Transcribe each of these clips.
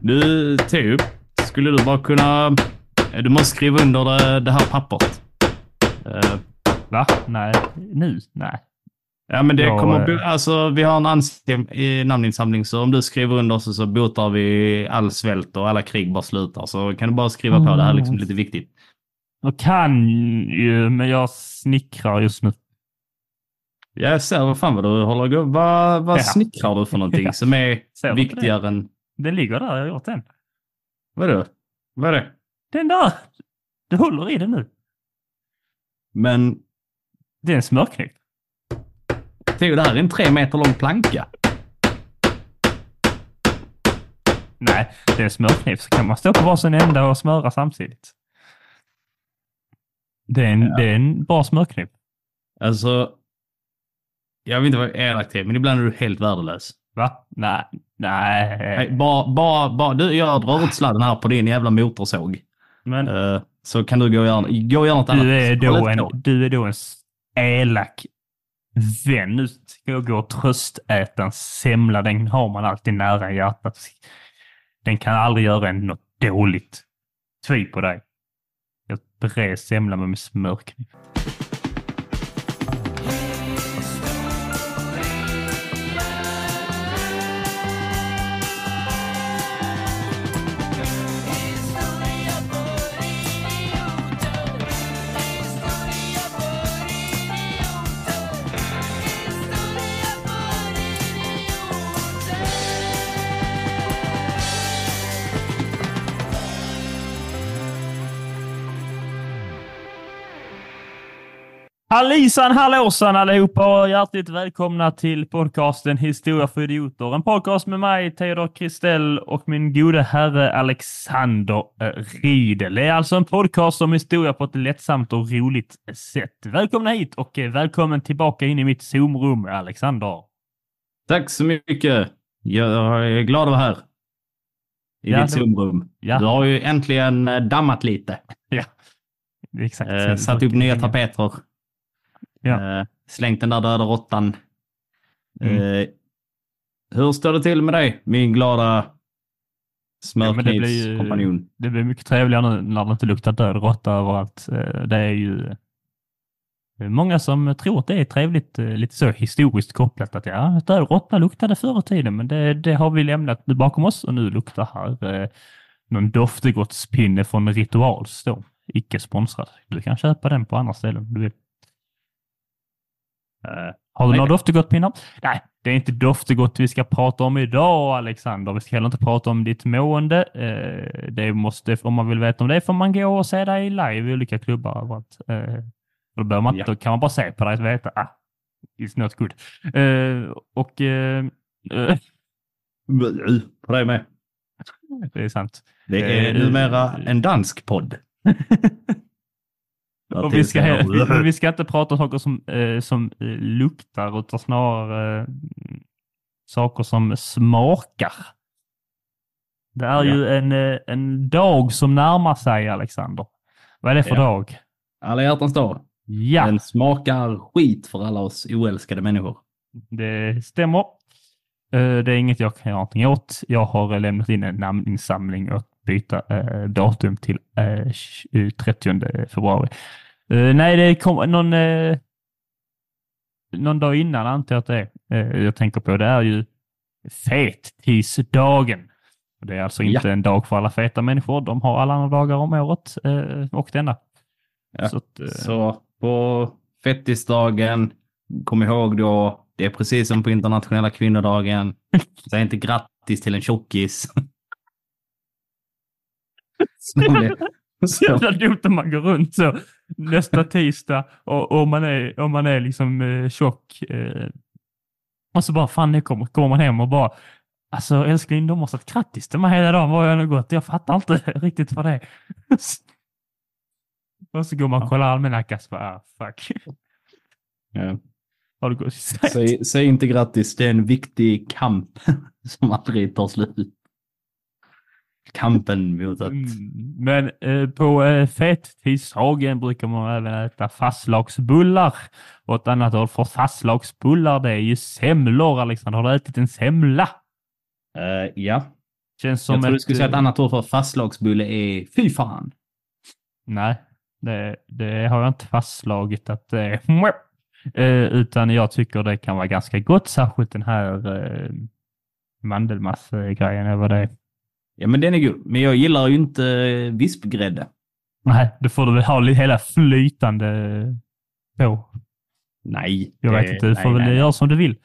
Du, Teo, skulle du bara kunna... Du måste skriva under det, det här pappret. Uh, Va? Nej, nu? Nej. Ja, men det Ja, kommer... eh. Alltså, vi har en i namninsamling, så om du skriver under så, så botar vi all svält och alla krig bara slutar. Så kan du bara skriva på. Det här är liksom lite viktigt. Jag kan ju, men jag snickrar just nu. Jag ser vad fan vad du håller gå. Vad, vad Ja. snickrar du för någonting Ja. som är viktigare än... Den ligger där, jag har gjort den. Vadå? Vad är det? Den där! Du håller i den nu. Men Det är en smörkniv. Theo, det här är en tre meter lång planka. Nej, det är en smörkniv. Så kan man stå på varsin ända och smöra samtidigt. Det är en, Ja. det är en bra smörkniv. Alltså, jag vill inte vara elak till, men ibland är du helt värdelös. Va? Nej. Nej. Nej, bara, bara, bara, du, jag drar ut sladden här på din jävla motorsåg. Men Eh, så kan du gå och göra, gå och göra något annat. du är, Håll då en, du är då en elak vän. Nu ska jag gå och tröstäta en semla. Den har man alltid nära hjärtat. Den kan aldrig göra en något dåligt. Tvi på dig. Jag bred semla med min smörkniv. Hallisan hallåsan allihopa och hjärtligt välkomna till podcasten Historia för idioter. En podcast med mig, Theodor Kristell och min gode herre Alexander Riedel. Det är alltså en podcast om historia på ett lättsamt och roligt sätt. Välkomna hit och välkommen tillbaka in i mitt Zoom-rum, Alexander. Tack så mycket. Jag är glad att vara här. I Ja, ditt det- Zoom-rum. Ja. Du har ju äntligen eh, dammat lite. Ja, exakt. Eh, satt upp nya tapeter. Ja. Eh, slängt den där döda råttan. Mm. Eh, hur står det till med dig, min glada men det blir ju- smörknivskompanjon? Det blir mycket trevligare nu när det inte luktar död råtta överallt. Eh, Det är ju många som tror att det är trevligt, lite så historiskt kopplat att ja, död råtta luktade förr i tiden, men det, det har vi lämnat bakom oss och nu luktar här eh, någon doftegottspinne från Rituals då. Icke sponsrad. Du kan köpa den på andra ställen om du vill. Eh, har du Nej. några doftegottpinnar? Nej, det är inte doftegott vi ska prata om idag, Alexander. Vi ska heller inte prata om ditt mående. Eh, det måste, om man vill veta om det får man gå och se dig live i olika klubbar överallt. Eh, då, behöver man, Ja. då kan man bara se på dig och veta, ah, it's not good. Och På dig med. det är sant. Det är numera en dansk podd. Och vi, ska, he- vi, ska inte prata om saker som, eh, som eh, luktar utan snarare eh, saker som smakar. Det är ju en, eh, en dag som närmar sig, Alexander. Vad är det för Ja. dag? Alla hjärtans dag. Ja, Den smakar skit för alla oss oälskade människor. det stämmer. Eh, det är inget jag kan göra någonting åt. Jag har lämnat in en namninsamling och byta eh, datum till eh, 20 30 februari. Eh, nej, det kom någon, eh, någon dag innan antar jag att det är. Eh, jag tänker på det är ju fettisdagen. Det är alltså Ja. inte en dag för alla feta människor. De har alla andra dagar om året eh, och denna. Ja, Så att, eh, Så på fettisdagen, kom ihåg då, det är precis som på internationella kvinnodagen. Säg inte grattis till en tjockis. Så jävla dumt om man går runt så nästa tisdag och, och man är, och man är liksom eh, tjock. Eh, och så bara, fan nu kommer, kommer man hem och bara, alltså älskling, de har sagt grattis till mig hela dagen var jag nu gått. Jag fattar inte riktigt vad det är. och så går man och kollar almanackan så bara, ah, fuck. Ja. Har du gått Säg, säg inte grattis, det är en viktig kamp som aldrig tar slut. Kampen mot att... Mm, Men eh, på eh, fettisdagen brukar man även äta fastlagsbullar. Och ett annat ord för fastlagsbullar det är ju semlor. Alexander, har du ätit en semla? Eh, ja, Känns som Jag trodde du skulle säga ett eh, annat ord för fastlagsbulle är fy fan. Nej, det, det har jag inte fastslagit att det är. Eh, utan jag tycker det kan vara ganska gott, särskilt den här eh, mandelmassgrejen eller vad det är. Ja, men den är god. Men jag gillar ju inte eh, vispgrädde. Nej, det får du väl ha hela flytande på. Nej. Jag vet inte, du får väl göra som du vill.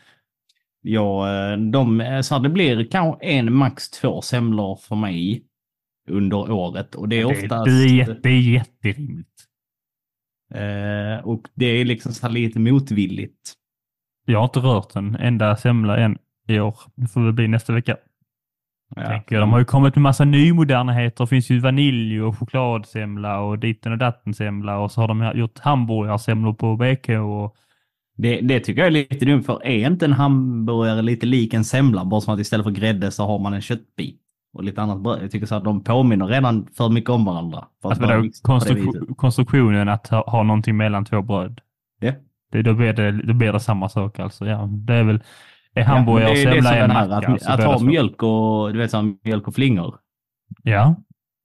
Ja, eh, de, eh, så det blir kanske en, max två semlor för mig under året. Och det är oftast... det, är, jätte- det är jätterimligt. eh, och det är liksom så här lite motvilligt. Jag har inte rört en enda semla än i år. Det får väl bli nästa vecka. Ja. tänker jag. De har ju kommit med massa nymodernheter. Det finns ju vanilj och chokladsemla och ditten och datten semla och så har de gjort hamburgarsemlor på BK och Det, det tycker jag är lite dumt, för är inte en hamburgare lite lik en semla? Bara som att istället för grädde så har man en köttbit och lite annat bröd. Jag tycker så att de påminner redan för mycket om varandra. Alltså då, mixat på det viset. konstru- konstruktionen att ha, ha någonting mellan två bröd. Ja. Det, då, blir det, då blir det samma sak alltså. Ja, det är väl är hamburgare och det är det som semla är en macka. att, att blir det ha mjölk och, du vet, så här, mjölk och flingor. Ja,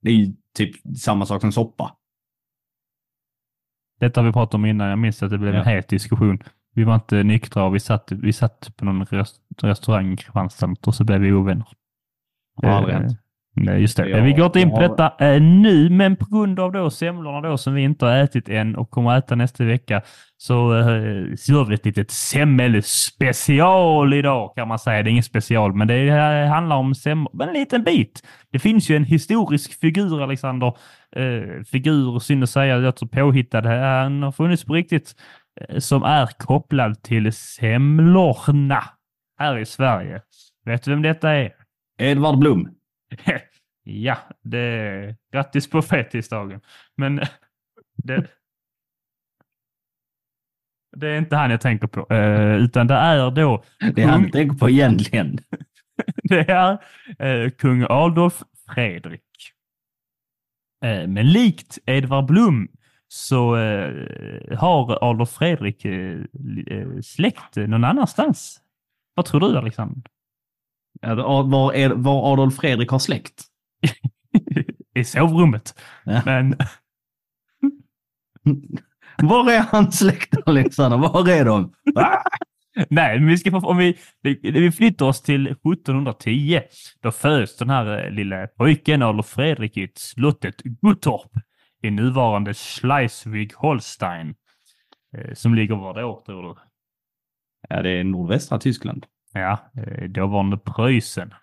Det är ju typ samma sak som soppa. detta har vi pratat om innan. Jag minns att det blev Ja. en het diskussion. Vi var inte nyktra och vi satt, vi satt på någon rest, restaurang i Kristianstad och så blev vi ovänner. Har aldrig Eh, hänt. Nej, just det. Ja, vi går inte in på detta eh, nu, men på grund av då semlorna då som vi inte har ätit än och kommer att äta nästa vecka så eh, så gör vi ett litet semmelspecial idag kan man säga. Det är ingen special, men det handlar om semlor. En liten bit. Det finns ju en historisk figur, Alexander. Eh, figur, synd att säga, jag tror påhittad. Han har funnits på riktigt eh, som är kopplad till semlorna här i Sverige. Vet du vem detta är? Edvard Blom. ja, det... Grattis på fettisdagen. Men det... Det är inte han jag tänker på, eh, utan det är då Det är han Kung- jag tänker på egentligen. det är eh, kung Adolf Fredrik. Eh, men likt Edvard Blom så eh, har Adolf Fredrik eh, eh, släkt någon annanstans. Vad tror du Alexander? Var, är, var Adolf Fredrik har släkt. I sovrummet. Ja. Men Var är hans släkt Alexander? Var är de? Nej, men vi ska om vi, vi flyttar oss till 1710. Då föds den här eh, lilla pojken Adolf Fredrik i slottet Guttorp i nuvarande Schleswig-Holstein. Eh, Som ligger var då, tror du? Ja, det är nordvästra Tyskland. Ja, eh, dåvarande Preussen.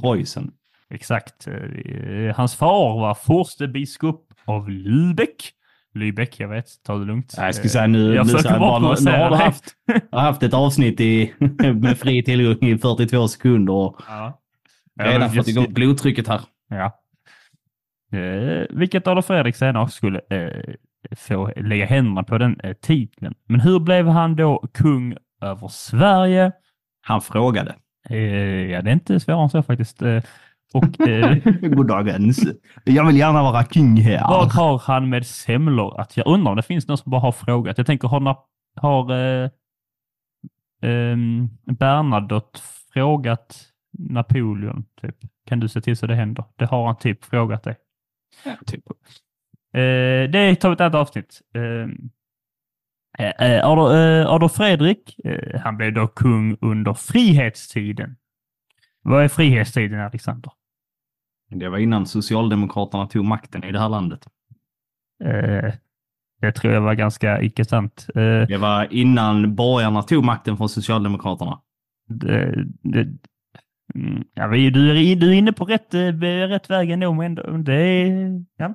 Preussen. Exakt. Eh, Hans far var furstebiskop av Lübeck. Lübeck, jag vet. Ta det lugnt. Ja, Jag skulle säga nu, Jag nu, så bara nu har du haft, haft ett avsnitt i, med fri tillgång i 42 sekunder och Ja. redan fått igång blodtrycket här. Ja. Eh, vilket Adolf Fredrik senare skulle eh, få lägga händerna på den eh, titeln. Men hur blev han då kung över Sverige? Han frågade. Eh, ja, det är inte svårare än så faktiskt. Eh, och eh, Goddagens. Jag vill gärna vara king här. vad har han med semlor att göra? Undrar om det finns någon som bara har frågat. Jag tänker, har, har eh, ehm, Bernadotte frågat Napoleon? Typ? Kan du se till så det händer? Det har han typ frågat dig. Typ. Eh, det tar vi ett annat avsnitt. Eh, eh, Adolf, eh, Adolf Fredrik, eh, han blev då kung under frihetstiden. Vad är frihetstiden, Alexander? Det var innan Socialdemokraterna tog makten i det här landet. Eh, det tror jag var ganska icke sant. Eh, Det var innan borgarna tog makten från Socialdemokraterna. det, det, mm, ja, du, är, inne på rätt, eh, rätt väg ändå, men det. Ja.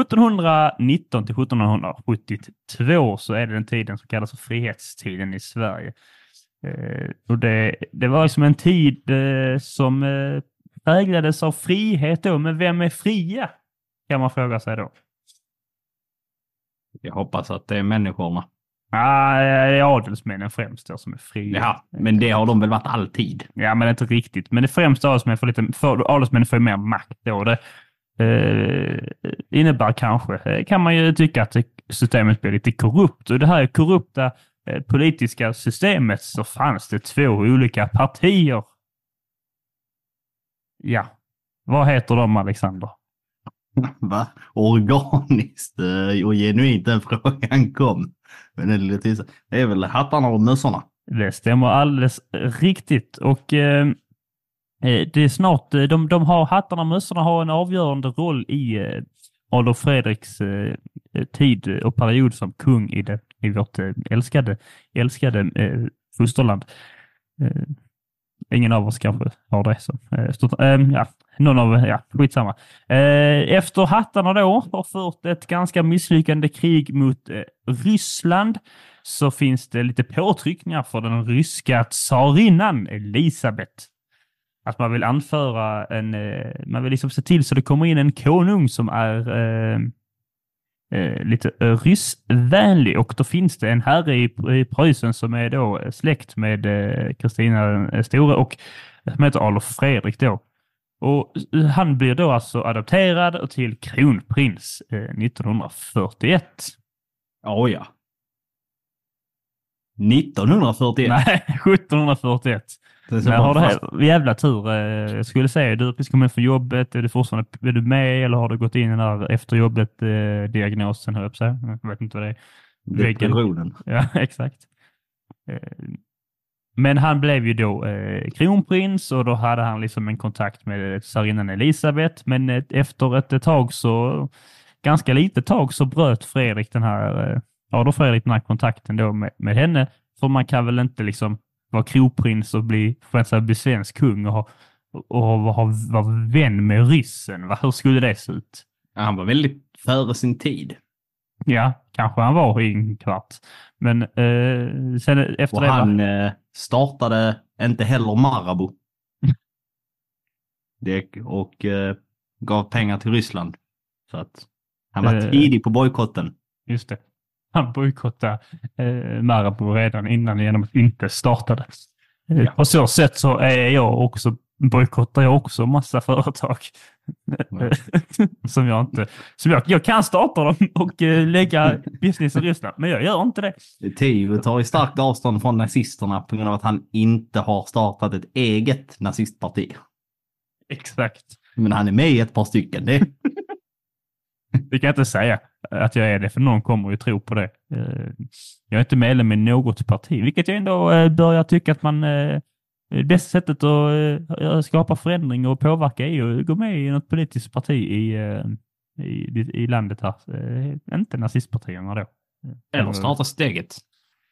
1719 till 1772 så är det den tiden som kallas för frihetstiden i Sverige. Eh, och det, det var liksom en tid eh, som eh, präglades av frihet då, men vem är fria? Kan man fråga sig då. Jag hoppas att det är människorna. Ah, det är adelsmännen främst då som är fria. Ja, men det har de väl varit alltid. Ja, men inte riktigt. Men det är främst adelsmän får lite, för, adelsmän får mer makt då. Det eh, innebär kanske, eh, kan man ju tycka att systemet blir lite korrupt. Och det här korrupta eh, politiska systemet så fanns det två olika partier. Ja, Vad heter de, Alexander? Va? Organiskt eh, och genuint den frågan kom. Men det är, lite, det är väl hattarna och mössorna. Det stämmer alldeles riktigt. Och eh Eh, det är snart, eh, de, de har, hattarna och mössorna har en avgörande roll i eh, Adolf Fredriks eh, eh, tid och period som kung i, det, i vårt eh, älskade, älskade eh, fosterland. Eh, ingen av oss kanske har det. Som, stort, ja, någon av, ja, skitsamma. Efter hattarna då har fört ett ganska misslyckande krig mot Ryssland så finns det lite påtryckningar för den ryska tsarinnan Elisabet. Att man vill anföra en, eh, man vill liksom se till så det kommer in en konung som är eh, eh, lite ryssvänlig och då finns det en herre i, i Preussen som är då släkt med Kristina eh, store och som heter Adolf Fredrik då. Och han blir då alltså adopterad till kronprins eh, 1941. Oh ja. 1941? Nej, 1741. Är har du här, jävla tur. Eh, jag skulle säga, du har precis kommit från jobbet. Är du fortfarande är du med eller har du gått in i den där efter jobbet-diagnosen, eh, jag Jag vet inte vad det är. Depressionen. Ja, exakt. Eh, men han blev ju då eh, kronprins och då hade han liksom en kontakt med tsarinnan Elisabet. Men efter ett tag så, ganska litet tag, så bröt Fredrik den här, eh, Adolf Fredrik den här kontakten då med, med henne. För man kan väl inte liksom vara kronprins och bli, bli svensk kung och, ha, och ha, vara vän med ryssen. Va? Hur skulle det se ut? Ja, han var väldigt före sin tid. Ja, kanske han var i en kvart. Men eh, sen efter och det... han var... eh, startade inte heller Marabou. det, och eh, gav pengar till Ryssland. Så att han var eh, tidig på bojkotten. Just det han bojkottade eh, Marabou redan innan genom att inte startade. Eh, ja. På så sätt så är jag också, bojkottar jag också massa företag. som jag inte, som jag, jag kan starta dem och eh, lägga business i Ryssland, men jag gör inte det. Tio tar ju starkt avstånd från nazisterna på grund av att han inte har startat ett eget nazistparti. Exakt. Men han är med i ett par stycken. Det, det kan jag inte säga att jag är det, för någon kommer ju tro på det. Eh, jag är inte medlem i något parti, vilket jag ändå eh, börjar tycka att man eh, bästa sättet att skapa förändring och påverka är att gå med i något politiskt parti i, i, i landet här. Inte nazistpartierna då. Eller starta steget.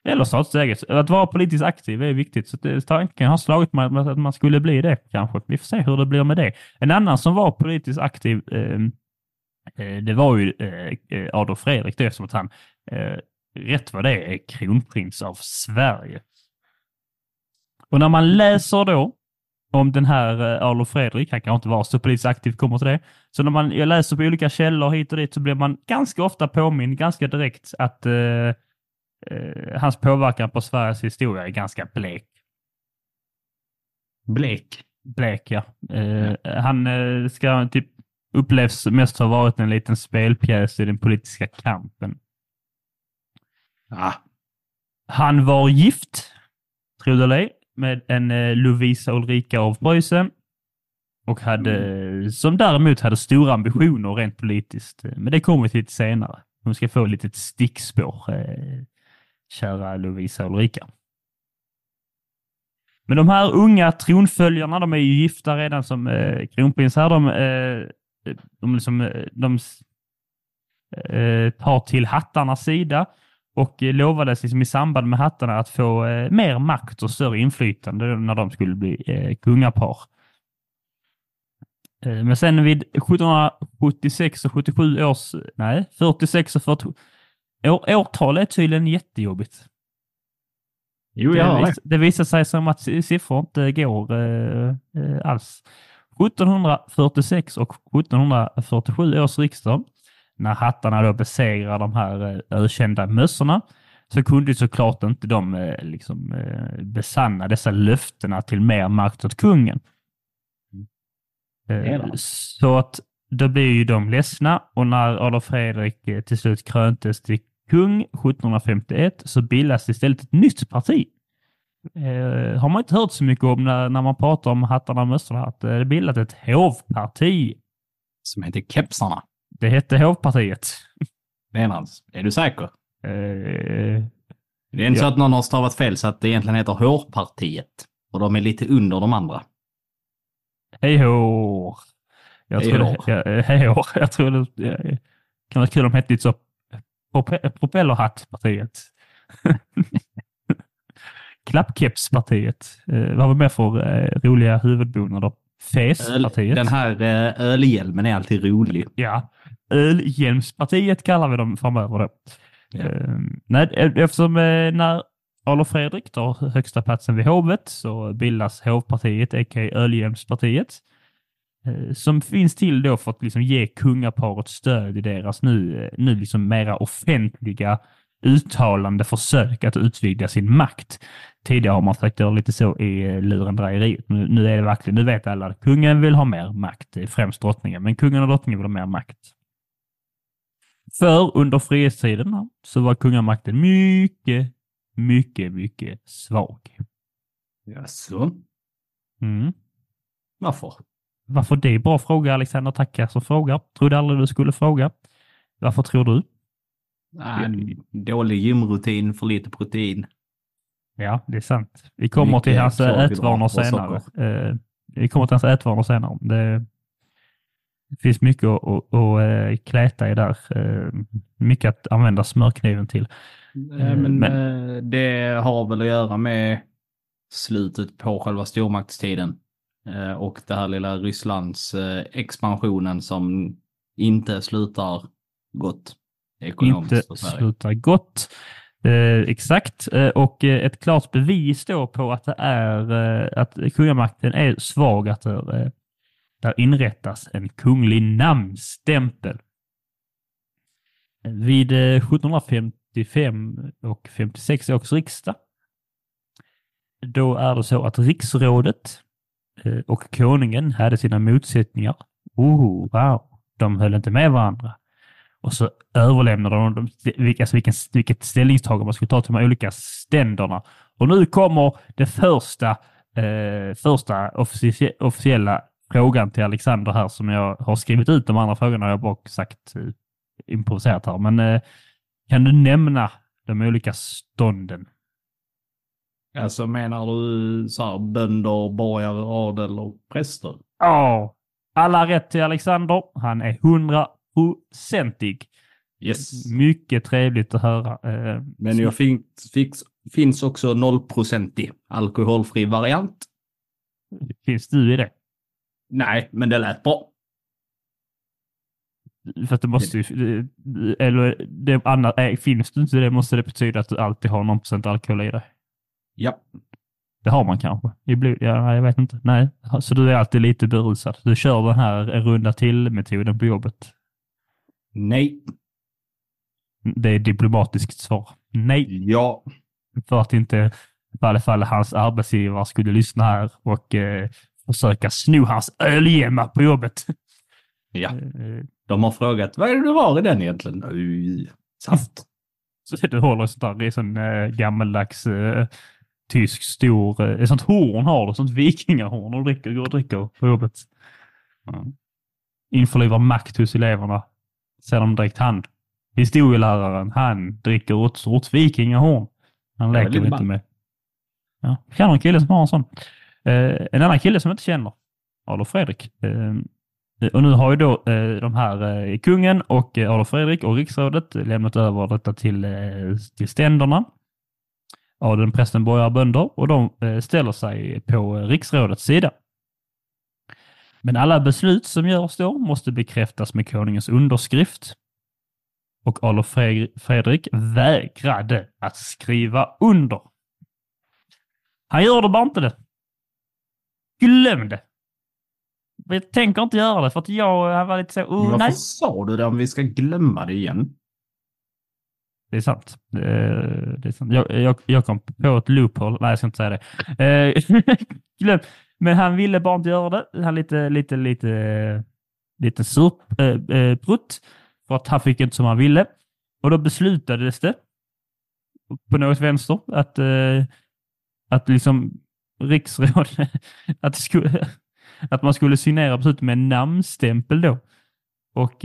Eller starta steget. Att vara politiskt aktiv är viktigt. Så det, tanken har slagit mig att man skulle bli det kanske. Vi får se hur det blir med det. En annan som var politiskt aktiv Eh, det var ju eh, eh, Adolf Fredrik det som att han rätt vad det är kronprins av Sverige. Och när man läser då om den här Adolf Fredrik, han kan inte vara så politiskt aktiv, kommer till det. Så när man jag läser på olika källor hit och dit så blir man ganska ofta påminn, ganska direkt, att eh, eh, hans påverkan på Sveriges historia är ganska blek. Blek? Blek, ja. Eh, han ska typ upplevs mest ha varit en liten spelpjäs i den politiska kampen. Ah. Han var gift, tro det eller med en eh, Lovisa Ulrika av Preussen och hade, mm. som däremot hade stora ambitioner rent politiskt. Men det kommer vi till lite senare. Hon ska få ett litet stickspår, eh, kära Lovisa Ulrika. Men de här unga tronföljarna, de är ju gifta redan som eh, kronprinsar. De eh, de, liksom, eh, de eh, tar till hattarnas sida och lovades liksom i samband med hattarna att få eh, mer makt och större inflytande när de skulle bli eh, kungapar. Eh, men sen vid 1776 och 77 års, nej, 46 och 47, år, årtal är tydligen jättejobbigt. Jo, ja. Det, vis, det visar sig som att siffror inte går eh, alls. 1746 och 1747 års riksdag, när hattarna då besegrar de här eh, ökända mössorna, så kunde såklart inte de eh, liksom, eh, besanna dessa löftena till mer makt åt kungen. Mm. Så att då blir ju de ledsna och när Adolf Fredrik till slut kröntes till kung 1751 så bildas istället ett nytt parti eh, har man inte hört så mycket om när, när man pratar om hattarna och mössorna, att det är bildat ett hovparti. Som heter Kepsarna. Det hette hovpartiet. Menans. Är du säker? Eh, Det är inte Ja. så att någon har stavat fel så att det egentligen heter Hårpartiet. Och de är lite under de andra. Hej hår. Jag Hej tror hår. det, ja, hej hår. Jag tror det eh, kan vara kul om det hette lite så prope- propellerhattpartiet. Klappkepspartiet. Eh, vad var mer för eh, roliga huvudbonader? Fespartiet. Den här eh, ölhjälmen är alltid rolig. Ja. Ölhjälmspartiet kallar vi dem framöver då. Ja. Eh, nej, eftersom eh, när Adolf Fredrik tar högsta platsen vid hovet så bildas hovpartiet, a.k.a. Ölhjälmspartiet. eh, Som finns till då för att liksom ge kungaparet stöd i deras nu, eh, nu liksom mera offentliga uttalande försök att utvidga sin makt. Tidigare har man försökt göra lite så i eh, lurendrejeriet. Nu, nu är det verkligen, nu vet alla att kungen vill ha mer makt, är främst drottningen, men kungen och drottningen vill ha mer makt. För under frihetstiden så var kungamakten mycket, mycket, mycket svag. Jaså? Mm. Varför? Varför det är bra fråga, Alexander. Tackar som frågar. Trodde aldrig du skulle fråga. Varför tror du? Nej, dålig gymrutin, för lite protein. Ja, det är sant. Vi kommer Mycket till hans ätvanor senare. Eh, vi kommer till hans ätvanor senare. Det, det finns mycket att, att, att eh, kläta i där. Eh, mycket att använda smörkniven till. Men, men- det har väl att göra med slutet på själva stormaktstiden. Och det här lilla Rysslands expansionen som inte slutar gott inte slutar gott. Eh, exakt, eh, och eh, ett klart bevis då på att det är eh, att kungamakten är svag, att det, eh, där inrättas en kunglig namnstämpel. Vid eh, 1755 och 56 års riksdag, då är det så att riksrådet eh, och konungen hade sina motsättningar. Oh, wow, de höll inte med varandra. Och så överlämnade de, alltså vilken, vilket ställningstagande man skulle ta till de här olika ständerna. Och nu kommer det första, eh, första officie, officiella frågan till Alexander här som jag har skrivit ut. De andra frågorna jag bara sagt eh, improviserat här. Men eh, kan du nämna de olika stånden? Alltså menar du så här bönder, borgare, adel och präster? Ja, alla rätt till Alexander. Han är hundraprocentig. Yes. Mycket trevligt att höra. Eh, Men jag fick, fick, finns också nollprocentig alkoholfri variant. Finns du i det? Nej, men det lät bra. För att det måste ju, eller det andra, äh, finns det inte det måste det betyda att du alltid har någon procent alkohol i dig. Ja. Det har man kanske. I blod, ja, jag vet inte. Nej, så du är alltid lite berusad. Du kör den här runda till-metoden på jobbet. Nej. Det är diplomatiskt svar. Nej, Ja. för att inte i alla fall hans arbetsgivare skulle lyssna här och eh, försöka sno hans ölgemma på jobbet. Ja. Eh, De har frågat, vad är det du har i den egentligen? Oj, Saft. Så du håller sånt där, det är sån eh, gammaldags eh, tysk stor, ett sånt horn har du, sånt vikingahorn och dricker, går och dricker på jobbet. Ja. Införlivar makt hos eleverna. Ser de direkt han. Historieläraren, han dricker ett sorts vikingahorn. Han leker lite ball. med. Ja, känner en kille som har en sån. Eh, en annan kille som jag inte känner, Adolf Fredrik. Eh, och nu har ju då eh, de här eh, kungen och eh, Adolf Fredrik och riksrådet lämnat över detta till, eh, till ständerna. Adeln, prästen, borgare, bönder och de ställer sig på riksrådets sida. Men alla beslut som görs då måste bekräftas med konungens underskrift. Och Adolf Fre- Fredrik vägrade att skriva under. Han gjorde bara inte det. Glöm det. Jag tänker inte göra det för att jag han var lite så, oh, Varför nej. sa du det om vi ska glömma det igen? Det är sant. Det är, det är sant. Jag, jag, jag kom på ett loophole. Nej, jag ska inte säga det. Eh, glöm. Men han ville bara inte göra det. Han lite, lite, lite, lite surprutt eh, eh, för att han fick inte som han ville. Och då beslutades det på något vänster att, eh, att liksom riksråd, att, skulle, att man skulle signera beslutet med en namnstämpel då. Och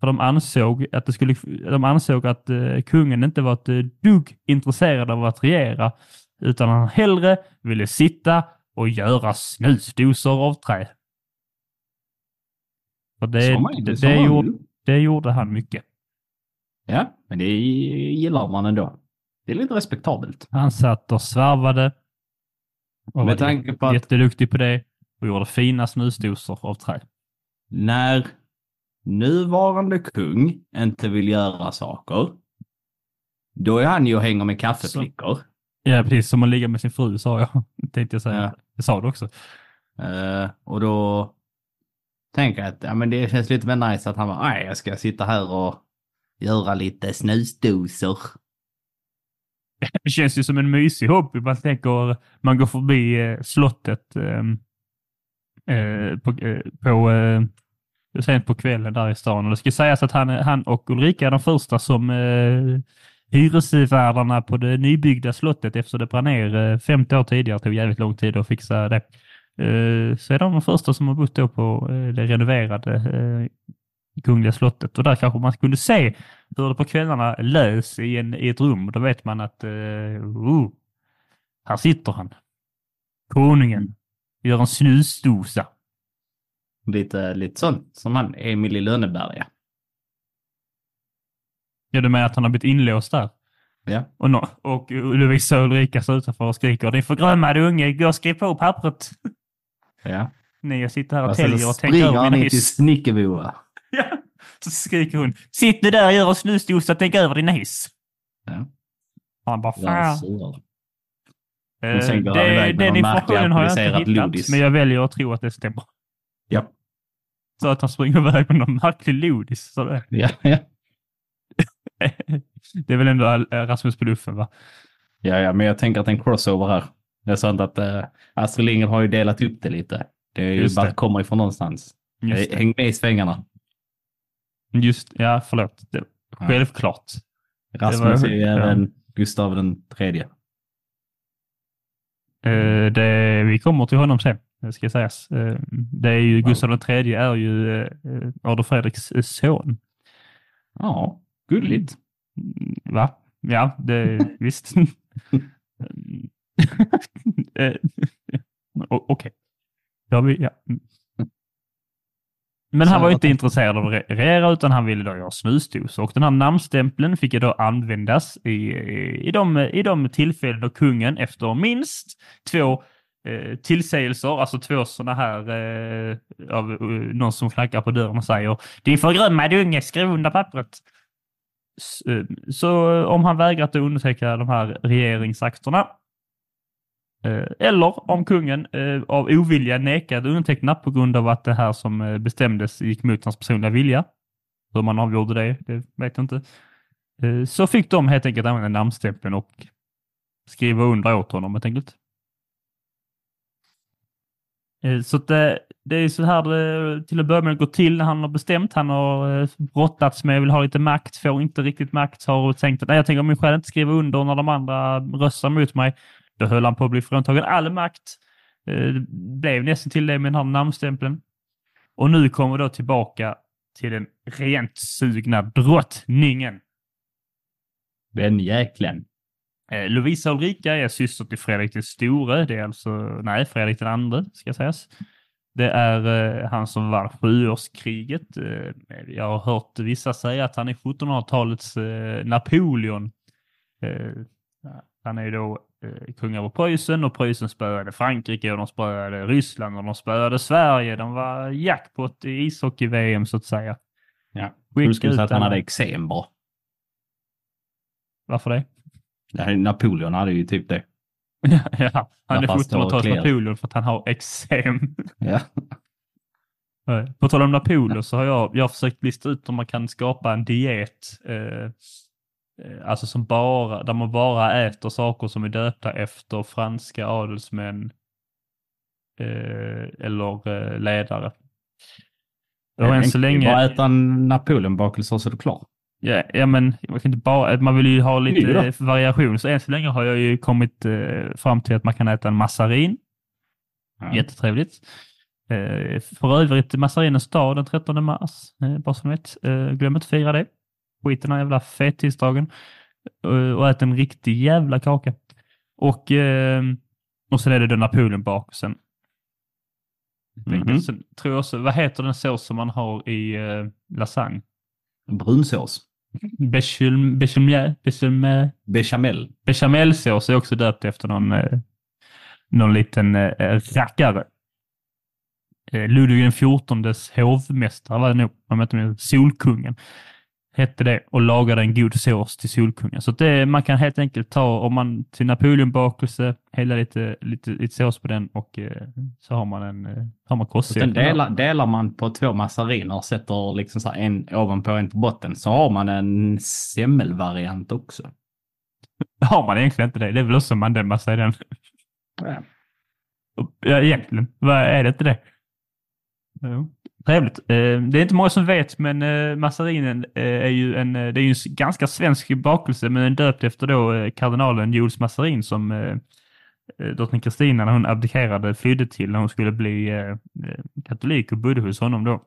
för de ansåg att, det skulle, de ansåg att kungen inte var ett dugg intresserad av att regera, utan han hellre ville sitta och göra snusdosor av trä. För det, man det, det, gjorde, det gjorde han mycket. Ja, men det gillar man ändå. Det är lite respektabelt. Han satt och svarvade. Och Med tanke på att jätteduktig på det och gjorde fina snusdosor av trä. när nuvarande kung inte vill göra saker, då är han ju och hänger med kaffeflickor. Ja, precis som att ligga med sin fru sa jag. Tänkte jag säga. Ja. Det sa du också. Eh, och då tänker jag att ja, men det känns lite mer nice att han bara, nej, jag ska sitta här och göra lite snusdosor. Det känns ju som en mysig hobby. Man tänker, man går förbi eh, slottet eh, eh, på, eh, på eh, sent på kvällen där i stan. Och det ska sägas att han, han och Ulrika är de första som eh, hyresvärdarna på det nybyggda slottet efter det brann ner eh, 50 år tidigare. Det tog jävligt lång tid att fixa det. Eh, så är de de första som har bott då på eh, det renoverade Kungliga slottet och där kanske man kunde se hur det på kvällarna lös i, en, i ett rum. Då vet man att uh, här sitter han. Konungen. Gör en snusdosa. Lite, lite sånt som han, Emil i Lönneberga. Ja, du menar att han har blivit inlåst där? Ja. Och, no, och Lovisa och Ulrika står utanför och skriker din förgrömmade unge, gå och skriv på pappret. Ja. Nej, jag sitter här och Och så täljer och tänker över han min in till hiss. Snickerboa. Ja. Så skriker hon, sitt nu där och gör en snusdosa och tänk över din hiss. Ja. Han bara, Ja, fan. sur. Eh, sen går han det, iväg med den informationen har jag inte hittat, lodis. men jag väljer att tro att det stämmer. Ja. Så att han springer iväg med någon märklig lodis. Så det, Ja, ja. det är väl ändå eh, Rasmus på luffen, va? ja, ja, men jag tänker att en crossover här. Det är sånt att uh, Astrid Lindgren har ju delat upp det lite. Det är ju Just bara det. kommer ifrån någonstans. Just. Häng med i svängarna. Just, ja, förlåt. Det, Ja. självklart. Rasmus var- är ju ja. även Gustav den tredje. Eh, det, vi kommer till honom sen, det ska sägas. Eh, det är ju, Wow. Gustav III tredje är ju eh, Adolf Fredriks son. Ja, gulligt. Mm, Va? Ja, det visst. Eh, Okej. Ja, vi- ja. Mm. Men han var inte intresserad av att re- regera utan han ville då göra snusdosor. Och den här namnstämpeln fick ju då användas i, i, de, i de tillfällen då kungen efter minst två eh, tillsägelser, alltså två sådana här eh, av eh, någon som knackar på dörren och säger din förgrömmade unge, skriv under pappret. Eh, så om han vägrat att underteckna de här regeringsakterna eh, eller om kungen eh, av ovilja nekade underteckna på grund av att det här som bestämdes gick mot hans personliga vilja. Hur man avgjorde det, det vet jag inte. Så fick de helt enkelt använda namnstämpeln och skriva under åt honom helt enkelt. Eh, så det, det är så här det till att börja med går till när han har bestämt. Han har eh, brottats med, vill ha lite makt, får inte riktigt makt, har tänkt att nej, jag tänker min själv inte skriva under när de andra röstar mot mig. Då höll han på att bli fråntagen all makt. Eh, det blev nästan till det med den här namnstämpeln. Och nu kommer vi då tillbaka till den rent sugna drottningen. Den jäklen. Eh, Lovisa Ulrika är syster till Fredrik den store. Det är alltså, nej, Fredrik den andre ska sägas. Det är eh, han som vann sjuårskriget. Eh, jag har hört vissa säga att han är 1700-talets eh, Napoleon. Eh, han är ju då kung över Preussen och Preussen spöade Frankrike och de spöade Ryssland och de spöade Sverige. De var jackpot i ishockey-VM så att säga. Ja. Du skulle säga att han hade eksem bara. Varför det? Napoleon hade ju typ det. ja, han är Ja, fast det var 1700-talets clear. Napoleon för att han har eksem. Ja. På tal om Napoleon så har jag, jag har försökt lista ut om man kan skapa en diet eh, eh, alltså som bara, där man bara äter saker som är döpta efter franska adelsmän eh, eller eh, ledare. Och än så länge, Bara äta en Napoleonbakelse så är du klar. Ja, ja, men man, kan inte bara, man vill ju ha lite Ja. variation. Så än så länge har jag ju kommit eh, fram till att man kan äta en massarin. Ja. Jättetrevligt. Eh, för övrigt Massarinens dag den 13 mars. Eh, bara som vet. Eh, glöm inte att fira det. Skit i den här jävla fettisdagen. Eh, och ät en riktig jävla kaka. Och, eh, och sen är det den Napoleonbakelsen. Mhm. Sen tror jag också, vad heter den sås som man har i eh, lasagne? Brunsås. Bechamel, bechamel, bechamel, Bechamel. bechamelsås är också döpt efter någon, eh, någon liten eh, rackare. Eh, Ludvig XIVs hovmästare var det nog, om jag inte minns, Solkungen hette det och lagade en god sås till Solkungen. Så det, man kan helt enkelt ta, om man till Napoleonbakelse, hälla lite, lite, lite sås på den och eh, så har man en eh, har man sen delar, delar man på två massariner och sätter liksom så här en ovanpå en på botten så har man en semmelvariant också. Har man egentligen inte det? Det är väl också mandelmassa i den. Ja, egentligen. Vad är det inte det? Jo. Trevligt. Eh, det är inte många som vet, men eh, mazarinen massarinen eh, är ju en, det är ju en ganska svensk bakelse, men den är döpt efter då kardinalen Jules Massarin som drottning Kristina när hon abdikerade flydde till när hon skulle bli katolik och bodde hos honom då.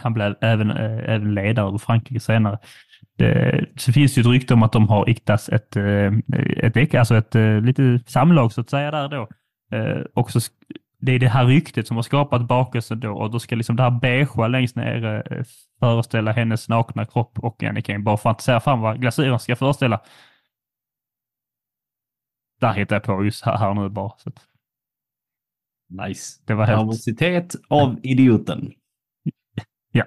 Han blev även, även ledare över Frankrike senare. Det, så finns det ju ett rykte om att de har iktats ett, ett, ett, alltså ett lite samlag så att säga där då. Eh, och så det är det här ryktet som har skapat bakelsen då och då ska liksom det här beigea längst ner eh, föreställa hennes nakna kropp och ni kan ju bara fantisera fram vad glasyren ska föreställa. Där hittar jag på just här, här nu bara. Så Nice. det var helt... Nervositet av idioten. Ja,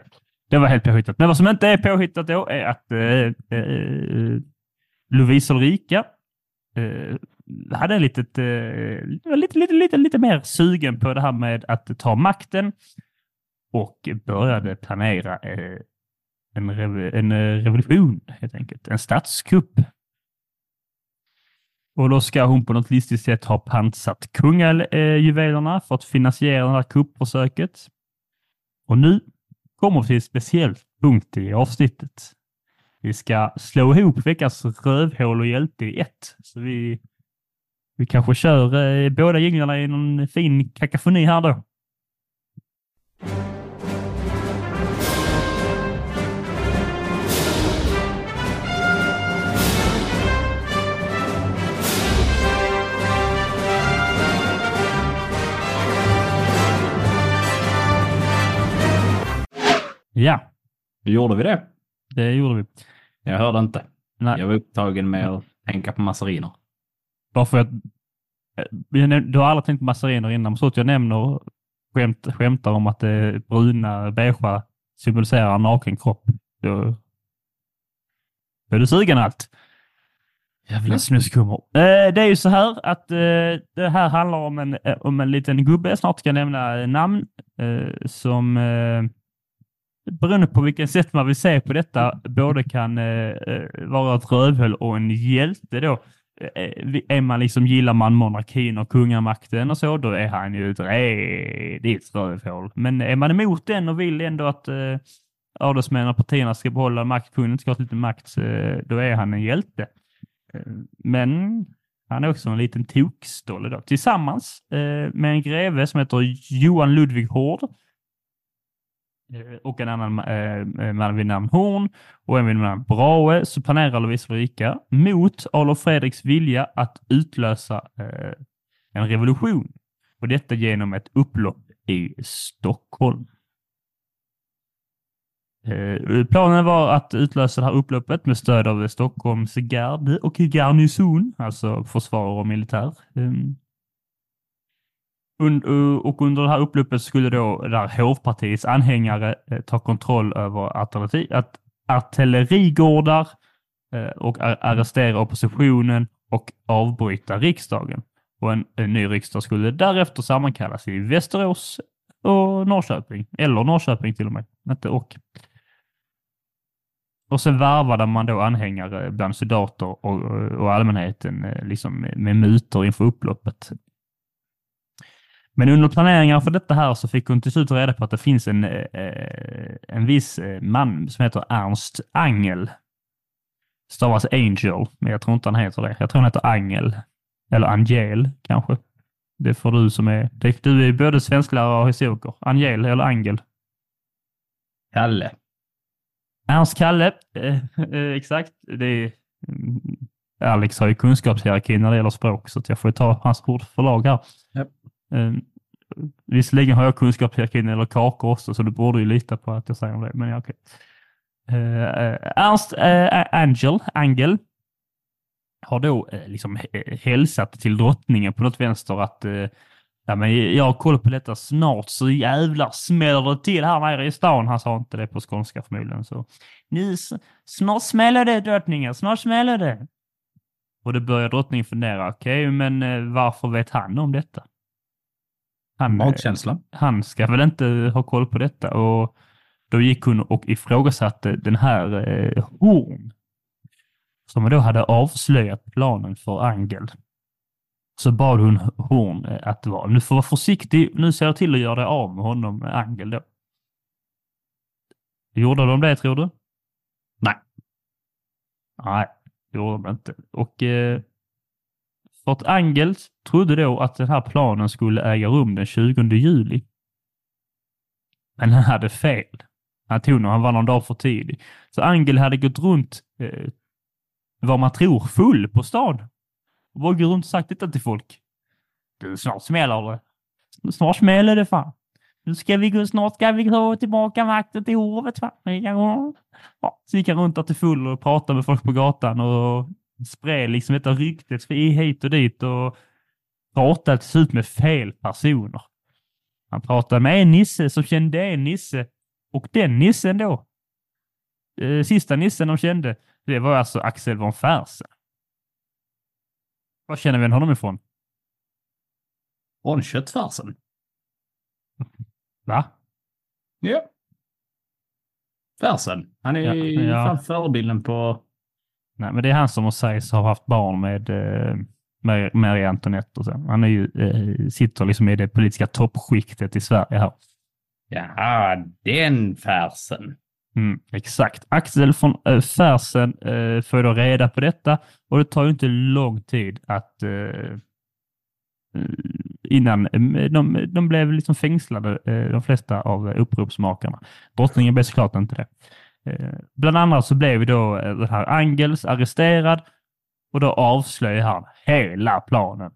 det var helt påhittat. Men vad som inte är påhittat då är att eh, eh, Lovisa Ulrika eh, hade lite, litet, eh, lite, lite, lite, lite mer sugen på det här med att ta makten och började planera eh, en, rev, en eh, revolution helt enkelt. En statskupp. Och då ska hon på något listigt sätt ha pansat kungajuvelerna för att finansiera det här kuppförsöket. Och nu kommer vi till en speciell punkt i avsnittet. Vi ska slå ihop veckans rövhål och hjälte i ett. Så vi, vi kanske kör eh, båda jinglarna i någon fin kakafoni här då. Ja, Gjorde vi det? det gjorde vi. Jag hörde inte. Nej. Jag var upptagen med att tänka på massariner. Bara för att eh, jag du har aldrig tänkt på massariner innan, så att jag nämner skämt, skämtar om att det bruna beigea symboliserar en naken kropp. Då, då är du sugen allt. Jävla snuskummer. Eh, det är ju så här att eh, det här handlar om en, eh, om en liten gubbe, jag snart ska nämna eh, namn, eh, som eh, beroende på vilken sätt man vill se på detta, både kan vara ett rövhål och en hjälte då. Eh, eh, är man liksom, gillar man monarkin och kungamakten och så, då är han ju ett redigt rövhål. Men är man emot den och vill ändå att eh, adelsmännen och partierna ska behålla makt, kungen ska ha lite makt, eh, då är han en hjälte. Eh, Men han är också en liten tokstolle då. Tillsammans eh, med en greve som heter Johan Ludvig Hård eh, Eh, och en annan eh, eh, man vid namn Horn och en vid namn Brahe så planerar Lovisa Ulrika mot Adolf Fredriks vilja att utlösa eh, en revolution. Och detta genom ett upplopp i Stockholm. Eh, Planen var att utlösa det här upploppet med stöd av Stockholms garde och garnison, alltså försvar och militär. Ehm, Und- och under det här upploppet skulle då där hovpartiets anhängare eh, ta kontroll över artilleri, att artillerigårdar eh, och ar- arrestera oppositionen och avbryta riksdagen. Och en, en ny riksdag skulle därefter sammankallas i Västerås och Norrköping, eller Norrköping till och med, inte och. Och sen värvade man då anhängare bland soldater och, och allmänheten eh, liksom med, med mutor inför upploppet. Men under planeringar för detta här så fick hon till slut reda på att det finns en, eh, en viss eh, man som heter Ernst Angel. Stavas Angel, men jag tror inte han heter det. Jag tror han heter Angel. Eller Angel kanske. Det får du som är... Du är både svensklärare och historiker. Angel eller Angel? Kalle. Ernst Kalle, eh, exakt. Det är, mm, Alex har ju kunskapshierarki när det gäller språk, så jag får ta hans ord för lag här. Eh, visserligen har jag kunskapshierarkin när det gäller kakor också, så du borde ju lita på att jag säger det. Men ja, okej. Eh, eh Ernst eh, Angel, Angel har då eh, liksom hälsat till drottningen på något vänster att eh, Ja, men jag har koll på detta. Snart så jävlar smäller det till här nere i stan. Han sa inte det på skånska förmodligen. Så. Nu, snart smäller det drottningen, snart smäller det. Och då börjar drottningen fundera. Okej, okay, men eh, varför vet han om detta? Han, eh, Magkänsla. Han ska väl inte ha koll på detta. Och då gick hon och ifrågasatte den här eh, Horn. Som då hade avslöjat planen för Angel så bad hon Horn eh, att vara, nu får vara försiktig, nu ser jag till att göra dig av med honom, Angel då. Gjorde de det tror du? Nej. Nej, det gjorde de inte. Och eh, för att Angel trodde då att den här planen skulle äga rum den 20 juli. Men han hade fel. Han tog nog, han var någon dag för tidig. Så Angel hade gått runt eh, vad man tror full på stan och bara gått runt och sagt detta till folk. Du, snart smäller det. Snart smäller det fan. Nu ska vi gå, snart ska vi ta tillbaka makten till hovet. va. Ja, så gick han runt där till full och pratade med folk på gatan och spred liksom detta ryktet hit och dit och pratade till slut med fel personer. Han pratade med en nisse som kände en nisse och den nissen då, eh, sista nissen de kände, det var alltså Axel von Fersen. Var känner vi honom ifrån? Från köttfärsen. Va? Ja. Färsen. Han är ja, ja. förebilden på... Nej, men det är han som sägs ha haft barn med, eh, Marie Antoinette och så. Han är ju, eh, sitter liksom i det politiska toppskiktet i Sverige här. Ja, den färsen. Mm, exakt. Axel von äh, Fersen äh, får då reda på detta och det tar ju inte lång tid att äh, innan de, de blev liksom fängslade, de flesta av uppropsmakarna. Drottningen blev såklart inte det. Bland annat så blev då den här Angels arresterad och då avslöjar han hela planen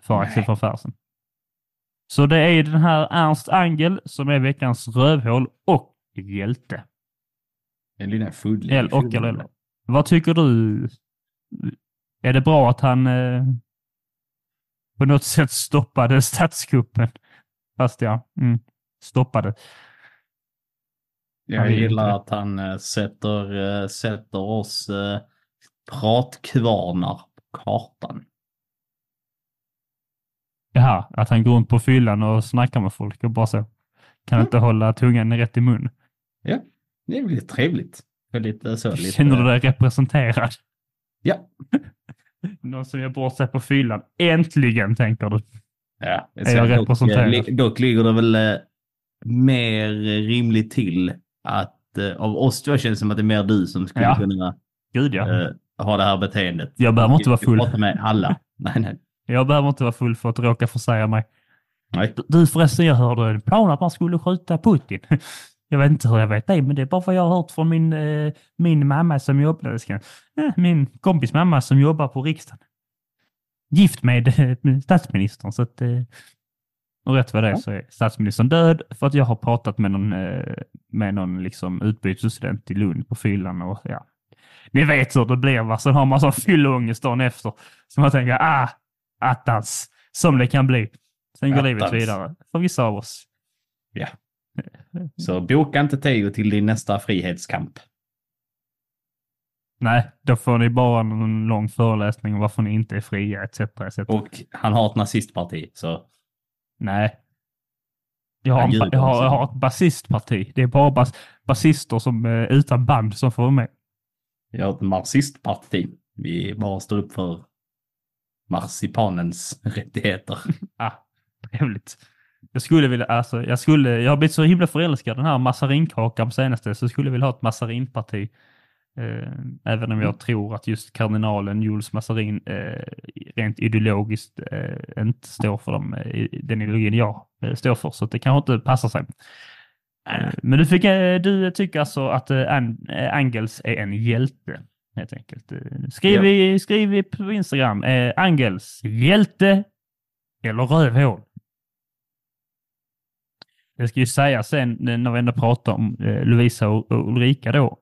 för Nej. Axel von Fersen. Så det är den här Ernst Angel som är veckans rövhål och hjälte. En liten full. L och eller Vad tycker du? Är det bra att han eh, på något sätt stoppade statskuppen? Fast ja, mm, stoppade. Jag gillar att han äh, sätter, äh, sätter oss äh, pratkvarnar på kartan. Jaha, att han går runt på fyllan och snackar med folk och bara så. Kan mm. inte hålla tungan rätt i mun. Ja, det blir trevligt. Lite så, lite... Känner du dig representerad? Ja. Någon som gör bort sig på fyllan. Äntligen, tänker du. Ja, är jag representerad? Dock, dock ligger det väl eh, mer rimligt till att eh, av oss två känns det som att det är mer du som skulle ja. kunna Gud, ja. eh, ha det här beteendet. Jag behöver inte vara full. Jag med alla. nej, nej. Jag behöver inte vara full för att råka försäga mig. Nej. Du förresten, jag hörde en plan att man skulle skjuta Putin. Jag vet inte hur jag vet det, men det är bara vad jag har hört från min, eh, min mamma som jobbar, eh, min kompis mamma som jobbar på riksdagen. Gift med, eh, statsministern, så att eh, och rätt vad det är så är statsministern död för att jag har pratat med någon, eh, med någon liksom utbytesstudent i Lund på fyllan och ja. Ni vet hur det blir va, sen har man sån fylleångest dagen efter. Så man tänker, ah, attans, som det kan bli. Sen går livet vidare, för vissa av oss. Ja. Så boka inte Teo till din nästa frihetskamp. Nej, då får ni bara en lång föreläsning om varför ni inte är fria etc. etc. Och han har ett nazistparti, så... Nej. Jag har, en, jag har, jag har ett basistparti. Det är bara bas, basister som, eh, utan band som får vara med. Jag har ett marxistparti. Vi bara står upp för marsipanens rättigheter. ah, trevligt. Jag skulle vilja, alltså, jag skulle, jag har blivit så himla förälskad den här massarinkakan på senaste, så jag skulle vilja ha ett massarinparti. Eh, även om jag Mm. tror att just kardinalen Jules Massarin eh, rent ideologiskt eh, inte står för dem, den ideologin jag står för, så det kanske inte passar sig. Men du, fick, du tycker alltså att An- Angels är en hjälte, helt enkelt. Skriv, Ja. skriv i på Instagram, Angels, hjälte eller rövhål? Det ska ju sägas sen när vi ändå pratar om Lovisa och Ulrika då.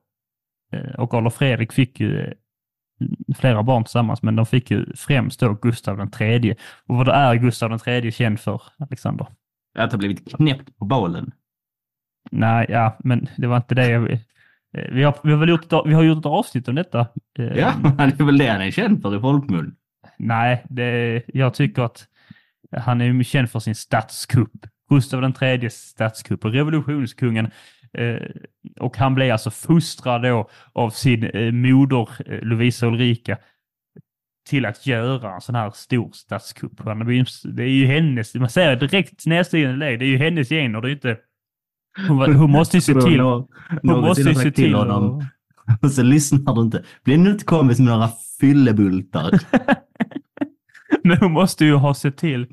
Eh, och Adolf Fredrik fick ju eh, flera barn tillsammans, men de fick ju främst då Gustav den tredje. Och vad är Gustav den tredje känd för, Alexander? Att ha blivit knäppt på bålen. Nej, ja, men det var inte det jag... eh, Vi har, vi har väl gjort, ett- vi har gjort ett avsnitt om detta. Ja, det är väl det han är känd för i folkmun. Nej, det, jag tycker att han är känd för sin statskupp. Gustav den tredje statskupp och revolutionskungen. Eh, och han blev alltså fostrad då av sin eh, moder eh, Lovisa Ulrika till att göra en sån här stor statskupp. Det är ju hennes, man ser direkt nedstigande läge, det är ju hennes gener, det är inte... Hon, hon måste ju se till... Hon måste ju se till... honom. och- så lyssnar du inte. Bli nu inte kompis med några fyllebultar. Men hon måste ju ha sett till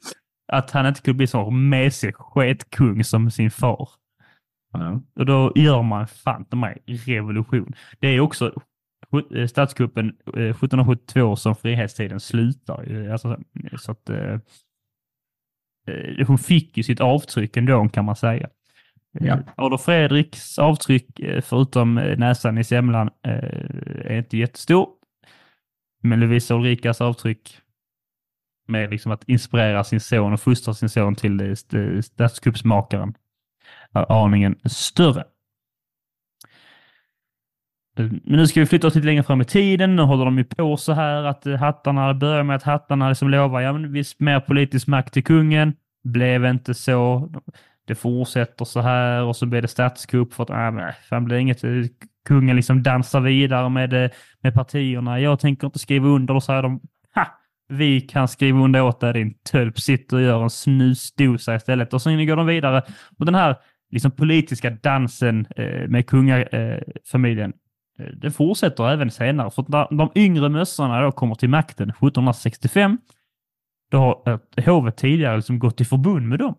att han inte kunde bli sån mesig sketkung som sin far. Ja. Och då gör man fan mig revolution. Det är också eh, statskuppen eh, 1772 som frihetstiden slutar. Alltså, så att, eh, eh, hon fick ju sitt avtryck ändå kan man säga. Ja. Eh, Adolf Fredriks avtryck, eh, förutom eh, näsan i semlan, eh, är inte jättestor. Men Lovisa Ulrikas avtryck med liksom att inspirera sin son och fostra sin son till eh, st- statskuppsmakaren är aningen större. Men nu ska vi flytta oss lite längre fram i tiden. Nu håller de ju på så här att eh, hattarna börjar med att hattarna liksom lovar ja, men visst mer politisk makt till kungen. Blev inte så. Det fortsätter så här och så blir det statskupp för att nej men, fan blir inget. Eh, kungen liksom dansar vidare med, eh, med partierna. Jag tänker inte skriva under. Och så säger de ha, vi kan skriva under åt dig din tölp. Sitter och gör en snusdosa istället. Och sen går de vidare. Och den här liksom politiska dansen eh, med kungafamiljen eh, det fortsätter även senare. För att när de yngre mössorna då kommer till makten 1765, då har eh, hovet tidigare liksom gått i förbund med dem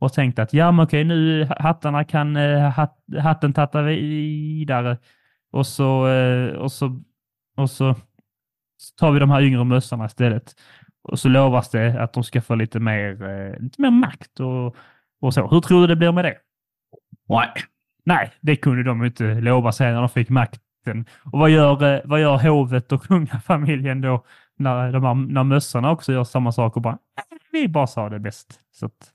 och tänkt att ja, men okej, nu hattarna kan eh, hatten tatta vidare och så, eh, och så, och så tar vi de här yngre mössorna istället. Och så lovas det att de ska få lite mer, eh, lite mer makt och, och så. Hur tror du det blir med det? Nej. Nej, det kunde de inte lova sig när de fick makten. Och vad gör, eh, vad gör hovet och kungafamiljen då när, de här, när mössorna också gör samma sak och bara, "Nej, vi bara sa det bäst. Så att,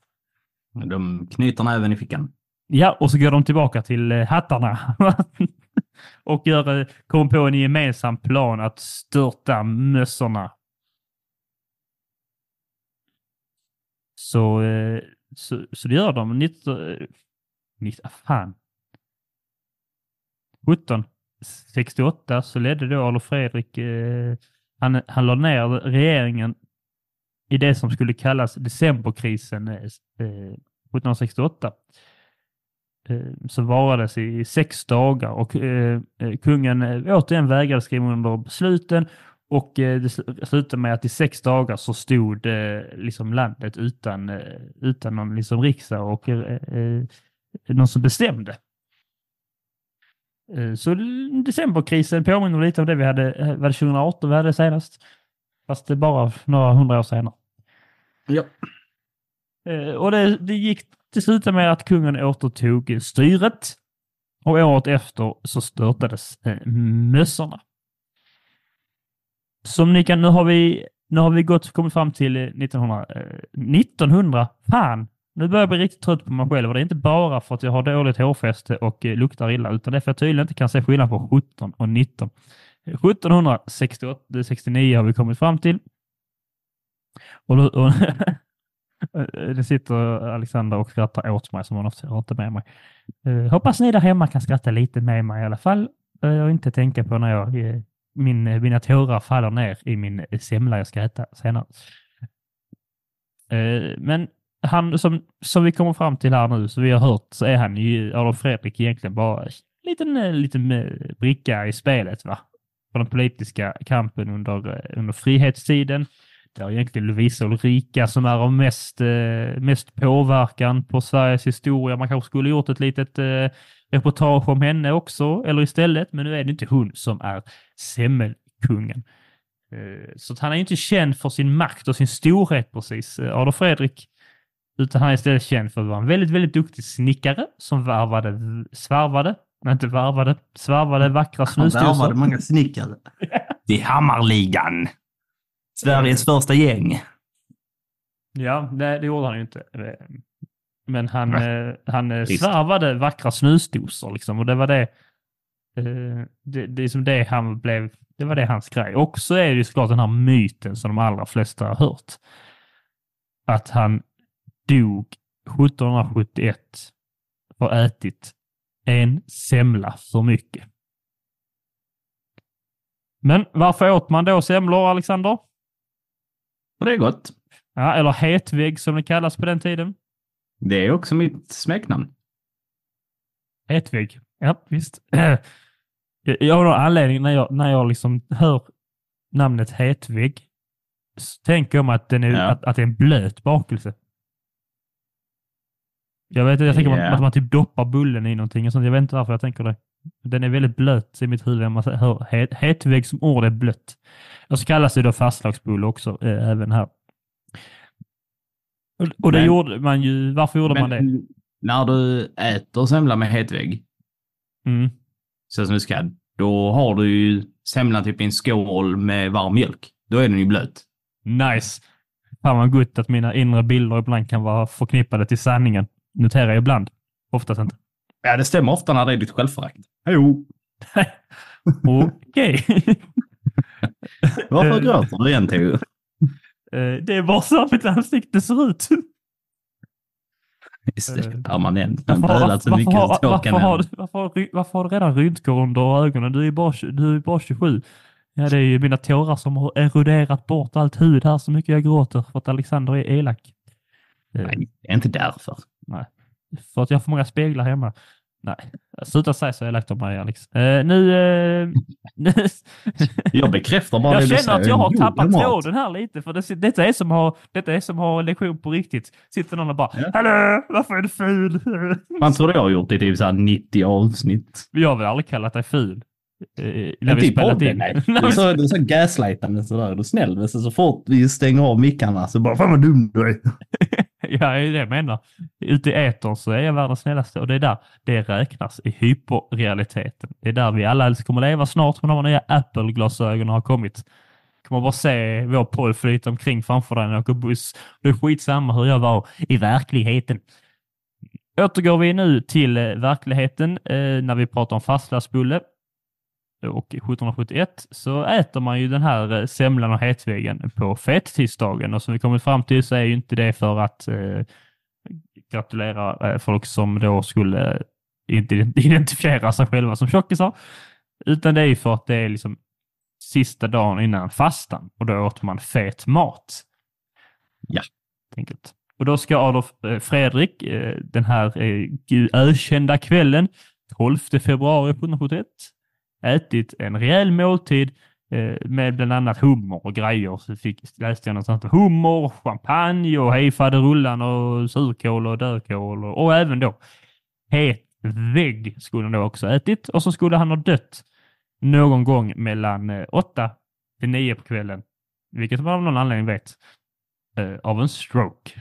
De knyter näven i fickan. ja, och så går de tillbaka till eh, hattarna och gör, eh, kommer på en gemensam plan att störta mössorna. Så, så, så det gör de. 19, eh, 19, ah, fan. 1768 så ledde då Adolf Fredrik, eh, han, han lade ner regeringen i det som skulle kallas decemberkrisen eh, 1768. Eh, som eh, varades i sex dagar och eh, eh, kungen eh, återigen vägrade skriva under besluten och eh, det slutade med att i sex dagar så stod eh, liksom landet utan, eh, utan någon liksom riksdag och eh, eh, någon som bestämde. Eh, Så decemberkrisen påminner lite om det vi hade, eh, var det 2018 vi hade senast? Fast det bara några hundra år senare. Ja. Eh, Och det, det gick till slut med att kungen återtog styret och året efter så störtades mössorna. Som ni kan, nu har vi, nu har vi gått, kommit fram till eh, 1900, eh, 1900, fan, nu börjar jag bli riktigt trött på mig själv och det är inte bara för att jag har dåligt hårfäste och eh, luktar illa utan det är för att jag tydligen inte kan se skillnad på 17 och 19. 1769 har vi kommit fram till. Och, då- och det sitter Alexander och skrattar åt mig som hon ofta har inte med mig. Eh, hoppas ni där hemma kan skratta lite med mig i alla fall eh, och inte tänka på när jag, eh, min, mina tårar faller ner i min semla jag ska äta senare. Eh, men han som, som vi kommer fram till här nu, så vi har hört, så är han ju, Adolf Fredrik egentligen bara en liten, eh, liten eh, bricka i spelet, va? På den politiska kampen under, eh, under frihetstiden. Det är egentligen Lovisa Ulrika som är av mest, mest påverkan på Sveriges historia. Man kanske skulle gjort ett litet reportage om henne också, eller istället, men nu är det inte hon som är semmelkungen. Så han är inte känd för sin makt och sin storhet precis. Adolf Fredrik utan han är istället känd för att vara en väldigt, väldigt duktig snickare som varvade, svarvade, nej inte varvade, svarvade vackra snusdosor. Han varvade många snickare. Till Hammarligan. Sveriges första gäng. Ja, det, det gjorde han ju inte. Men han, eh, han eh, svarvade vackra snusdosor liksom och det var det, eh, det, det, är som det han blev, det var det hans grej. Och så är det ju såklart den här myten som de allra flesta har hört. Att han dog 1771 och ätit en semla för mycket. Men varför åt man då semlor, Alexander? det är gott. Ja, eller hetvägg som det kallas på den tiden. Det är också mitt smeknamn. Hetvägg. Ja, visst. Jag har någon anledning när jag, när jag liksom hör namnet hetvägg så tänker jag mig att, den är, ja. att, att det är en blöt bakelse. Jag vet jag tänker yeah. att man typ doppar bullen i någonting och sånt. Jag vet inte varför jag tänker det. Den är väldigt blöt i mitt huvud. Man hör het, hetvägg som ord är blött. Och så kallas det då fastlagsbulle också, äh, även här. Och, och det men, gjorde man ju. Varför gjorde man det? När du äter semla med hetvägg, mm. så som du ska, då har du ju semlan typ i en skål med varm mjölk. Då är den ju blöt. Nice. Fan vad gott att mina inre bilder ibland kan vara förknippade till sanningen. Noterar jag ibland. Oftast inte. Ja, det stämmer ofta när det är ditt självförakt. Jo. Okej. Varför gråter du igen, Theo? Eh, det är bara så mitt ansikte ser ut. Just det, permanent. Varför, varför, varför, varför, varför, har du, varför, varför har du redan rynkor under ögonen? Du är bara, du är bara 27. Ja, det är ju mina tårar som har eroderat bort allt hud här så mycket jag gråter för att Alexander är elak. Nej, det är inte därför. Nej, för att jag har för många speglar hemma. Nej, sluta säga så elakt om mig Alex. Uh, nu, uh, jag bekräftar bara jag det känner att jag har tappat tråden här lite, för det, detta, är som har, detta är som har lektion på riktigt. Sitter någon och bara, ja. hallå, varför är du ful? Man tror jag har gjort det i typ så 90 avsnitt. Jag har väl aldrig kallat dig ful? Eh, när vi spelat in. Nej. Du är så, så gaslightande sådär. Du är snäll. Så, så fort vi stänger av mickarna så bara, fan vad dum du är. ja, det är det jag menar. Ute i etern så är jag världens snällaste och det är där det räknas i hyperrealiteten. Det är där vi alla kommer leva snart när de nya Apple-glasögonen har kommit. kommer bara se vår poll flyta omkring framför dig när jag åker buss. Det är skitsamma hur jag var i verkligheten. Återgår vi nu till verkligheten eh, när vi pratar om fastlagsbulle och 1771 så äter man ju den här eh, semlan och hetväggen på fettisdagen och som vi kommit fram till så är ju inte det för att eh, gratulera eh, folk som då skulle eh, inte identifiera sig själva som tjockisar, utan det är ju för att det är liksom sista dagen innan fastan och då åt man fet mat. Ja. Enkelt. Och då ska Adolf Fredrik, den här ökända kvällen, 12 februari 1771, ätit en rejäl måltid eh, med bland annat hummer och grejer. Så fick, läste jag någonstans hummer, champagne och hejfaderullan och surkål och dödkål och, och även då het vägg skulle han då också ätit och så skulle han ha dött någon gång mellan eh, åtta till nio på kvällen, vilket man av någon anledning vet, eh, av en stroke.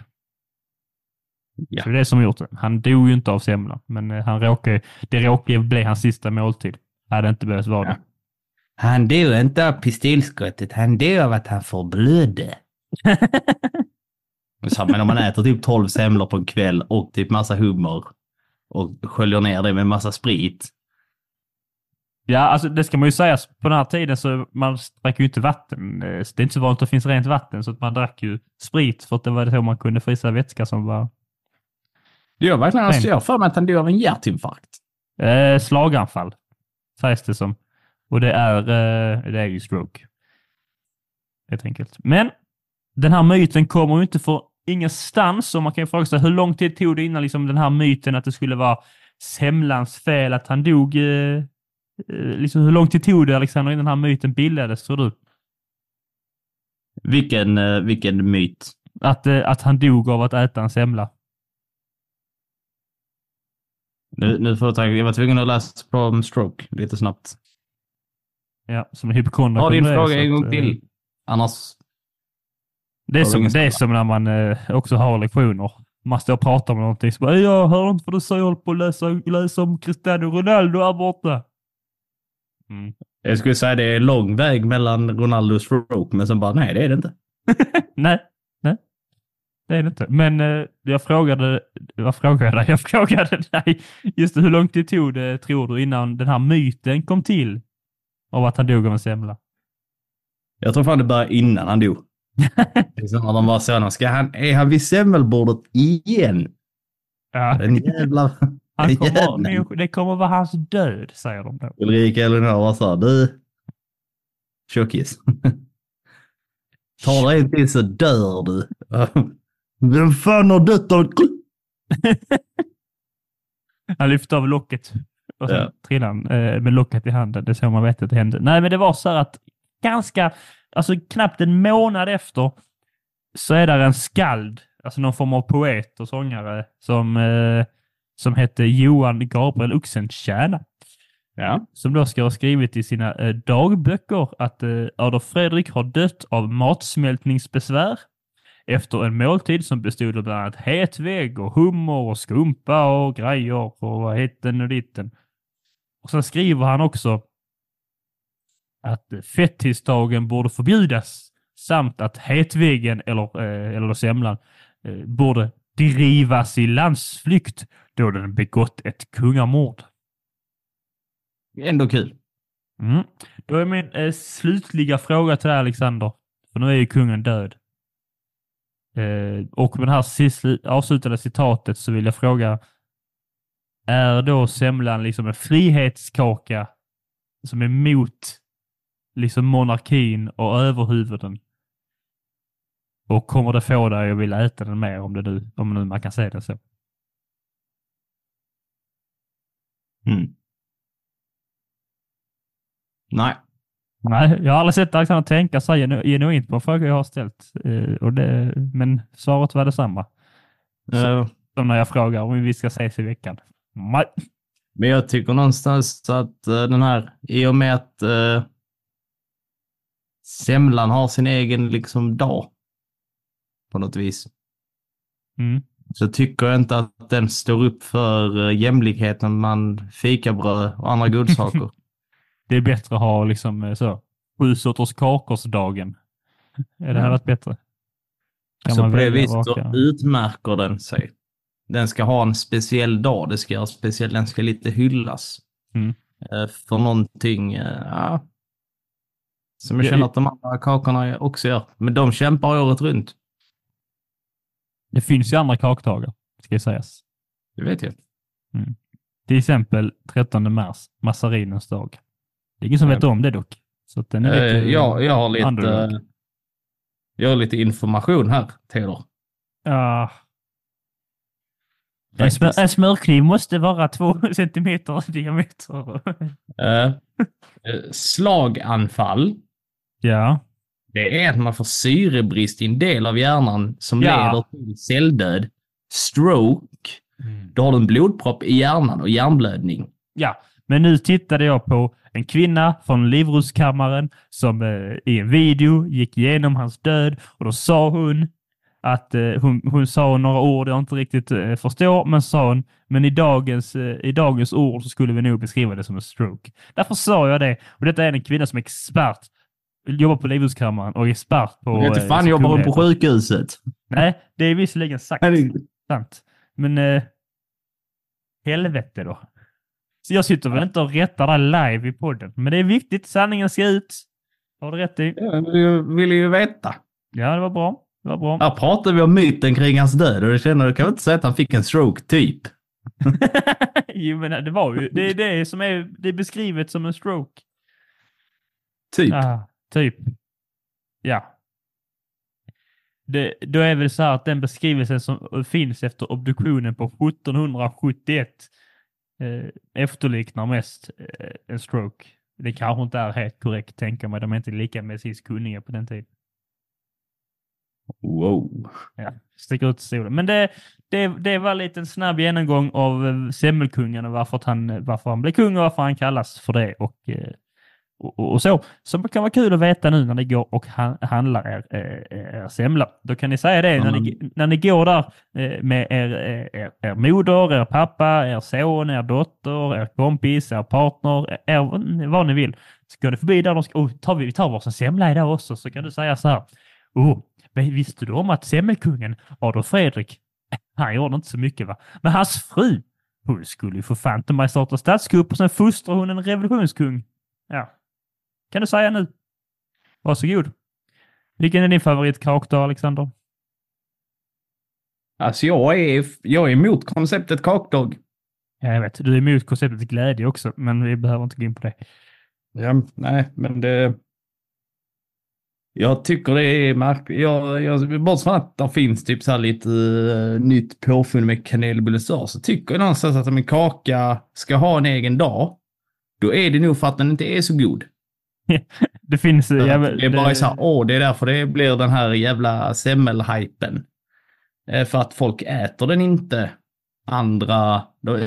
Ja. Så det är det som gjort det. Han dog ju inte av semlan, men han råkade, det råkade bli hans sista måltid. Hade inte behövt vara det. Ja. Han dog inte av pistolskottet, han dog av att han förblödde. Men om man äter typ 12 semlor på en kväll och typ massa hummer och sköljer ner det med massa sprit. Ja, alltså det ska man ju säga. På den här tiden så man drack ju inte vatten. Det är inte så vanligt att det finns rent vatten så att man drack ju sprit för att det var det så man kunde frysa vätska som var... Det var verkligen, alltså, jag för mig att han dog av en hjärtinfarkt. Eh, slaganfall sägs det som. Och det är, eh, det är ju stroke. Helt enkelt. Men den här myten kommer ju inte för ingenstans och man kan ju fråga sig hur lång tid tog det innan liksom den här myten att det skulle vara semlans fel att han dog? Eh, eh, liksom hur lång tid tog det Alexander innan den här myten bildades tror du? Vilken, eh, vilken myt. Att, eh, att han dog av att äta en semla. Nu, nu får jag, ta, jag var tvungen att läsa på om stroke lite snabbt. Ja, som en hypokonder. Ha din fråga en gång eh, till. Annars... Det är, som, det är som när man eh, också har lektioner. Man står och pratar med någonting så bara, jag hör inte vad du säger, jag håller på att läsa, läsa om Cristiano Ronaldo här borta. Mm. Jag skulle säga det är lång väg mellan Ronaldo och stroke, men sen bara nej, det är det inte. Nej. Det är det inte. Men eh, jag frågade, vad frågade jag dig? Jag frågade dig just hur lång tid tog det, tror du, innan den här myten kom till? Av att han dog av en semla. Jag tror fan det började innan han dog. Det är som att de bara sådana, ska han, är han vid semmelbordet igen? Ja. Den jävla... Han kommer, det kommer vara hans död, säger de då. Ulrika Elinor här, du, tjockis. Ta dig en till så dör du. Vem fan har dött av ett Han lyfte av locket och sen Ja. trillade han eh, med locket i handen. Det är så man vet att det hände. Nej, men det var så här att ganska, alltså knappt en månad efter så är där en skald, alltså någon form av poet och sångare som, eh, som hette Johan Gabriel Oxenstierna. Ja. Som då ska ha skrivit i sina eh, dagböcker att eh, Adolf Fredrik har dött av matsmältningsbesvär efter en måltid som bestod av bland annat hetvägg och hummer och skumpa och grejer och vad hitten och ditten. Och sen skriver han också att fettisdagen borde förbjudas samt att hetväggen eller, eh, eller semlan eh, borde drivas i landsflykt då den begått ett kungamord. Ändå kul. Mm. Då är min eh, slutliga fråga till dig Alexander, för nu är ju kungen död. Eh, och med det här avslutande citatet så vill jag fråga, är då semlan liksom en frihetskaka som är mot liksom monarkin och överhuvuden? Och kommer det få dig att vilja äta den mer om det nu, om nu man kan säga det så? Mm. Nej. Nej, jag har aldrig sett Alexander tänka så här genu- genuint på en fråga jag har ställt. Eh, och det, men svaret var detsamma. Eh, Som när jag frågar om vi ska ses i veckan. Nej. Men jag tycker någonstans att eh, den här, i och med att uh, semlan har sin egen liksom dag på något vis, Mm. så tycker jag inte att den står upp för uh, jämlikheten bland fikabröd och andra godsaker. Det är bättre att ha liksom eh, så, sju sorters kakorsdagen. Är det här Ja. varit bättre? Kan så på det viset så utmärker den sig. Den ska ha en speciell dag, det ska göra speciell, den ska lite hyllas. Mm. Eh, för någonting, eh, ja, som jag Ja, känner att de andra kakorna också gör. Men de kämpar året runt. Det finns ju andra kakdagar, ska sägas. Det vet jag. Till exempel 13 mars, massarinens dag. Det är ingen som vet om det dock. Så att den är Eh, lite, jag, jag har lite, eh, jag har lite information här, Theodor. Ja. En, smör, en smörkniv måste vara två centimeter i diameter. Eh, eh, slaganfall, ja. det är att man får syrebrist i en del av hjärnan som Ja. leder till celldöd. Stroke, då har du en blodpropp i hjärnan och hjärnblödning. Ja, men nu tittade jag på en kvinna från Livrustkammaren som eh, i en video gick igenom hans död och då sa hon att eh, hon, hon sa några ord jag inte riktigt eh, förstår, men sa hon, men i dagens, eh, i dagens ord så skulle vi nog beskriva det som en stroke. Därför sa jag det. Och detta är en kvinna som är expert, jobbar på Livrustkammaren och är expert på... Jag vet eh, fan jobbar hon på sjukhuset. Nej, det är visserligen sagt. Herregud. Sant. Men eh, helvete då. Så jag sitter väl inte och rättar där live i podden. Men det är viktigt. Sanningen ska ut. Har du rätt i. Jag vill ju veta. Ja, det var bra. Det var bra. Här pratar vi om myten kring hans död och jag känner, du kan väl inte säga att han fick en stroke, typ? jo, men det var ju det är det som är, det är beskrivet som en stroke. Typ. Ah, typ. Ja. det, då är väl så här att den beskrivelsen som finns efter obduktionen på 1771 eh, efterliknar mest eh, en stroke. Det kanske inte är helt korrekt, tänker mig. De är inte lika medicinskt kunniga på den tiden. Wow. Ja, sticker ut stolen. Men det, det, det var lite en snabb genomgång av eh, Semmelkungen och varför han, varför han blev kung och varför han kallas för det. Och, eh, och, och så. Som kan vara kul att veta nu när ni går och handlar er, er, er semla. Då kan ni säga det när, ni, när ni går där eh, med er, er, er moder, er pappa, er son, er dotter, er kompis, er partner, er, vad ni vill. Så går ni förbi där och ska, oh, tar vi, vi tar varsin semla idag också, så kan du säga så här. Oh, visste du om att semmelkungen Adolf Fredrik, han gjorde inte så mycket va? Men hans fru, hon skulle ju för fan mig starta statskupp och sen fostrar hon en revolutionskung. Ja, kan du säga nu. Varsågod. Vilken är din favoritkak då, Alexander? Alltså jag är, jag är emot konceptet kakdag. Ja, jag vet. Du är emot konceptet glädje också, men vi behöver inte gå in på det. Ja, nej, men det... Jag tycker det är märkligt. Jag, jag, bortsett från att det finns typ så här lite uh, nytt påfund med kanelbullesör så tycker jag någonstans att om en kaka ska ha en egen dag, då är det nog för att den inte är så god. det finns... Ja, det är bara så här, åh, det är därför det blir den här jävla semmelhypen. Eh, för att folk äter den inte andra,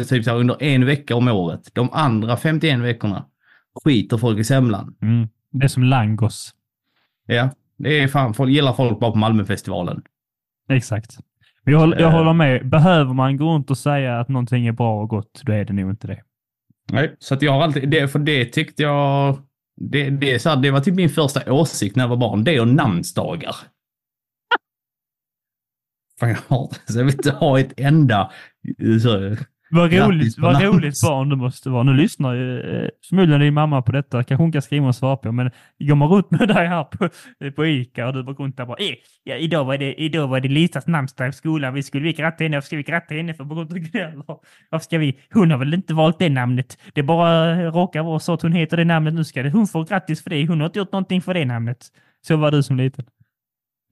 typ så här, under en vecka om året. De andra 51 veckorna skiter folk i semlan. Mm. Det är som langos. Ja, det är fan, folk gillar folk bara på Malmöfestivalen. Exakt. Men jag, jag håller med. Behöver man gå runt och säga att någonting är bra och gott, då är det nog inte det. Nej, så att jag har alltid, det, för det tyckte jag det, det, så här, det var typ min första åsikt när jag var barn. Det och namnsdagar. Fan, jag, har, så jag vill inte ha ett enda... Så, vad roligt, vad roligt barn du måste vara. Nu lyssnar ju eh, förmodligen din mamma på detta. Kanske hon kan skriva och svara på. Men går man runt med dig här på, på Ica och du går runt där bara eh, ja, idag var det, idag var det Lisas namnsdag i skolan. Vi skulle vi gratta henne. Varför ska vi gratta henne för? På Varför ska vi? Hon har väl inte valt det namnet. Det bara råkar vara så att hon heter det namnet. Nu ska det. hon få grattis för det. Hon har inte gjort någonting för det namnet. Så var du som liten.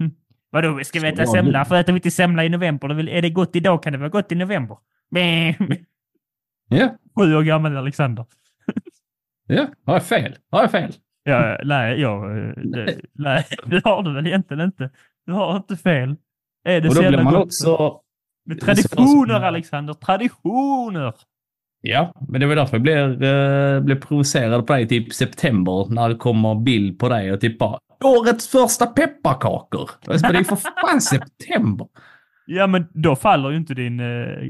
Hm. Vadå, ska vi äta semla? För äter vi inte semla i november? Är det gott idag kan det vara gott i november. Ja. Sju år gammal Alexander. ja, har jag fel? Har jag fel? Ja, nej, ja, det, nej, det har du väl egentligen inte. Du har inte fel. Är det och då blir man också... Med traditioner, Alexander. Traditioner! Ja, men det var därför jag blev, äh, blev provocerad på dig typ september när det kommer bild på dig och typ bara årets första pepparkakor. Det är för fan september. Ja, men då faller ju inte din eh,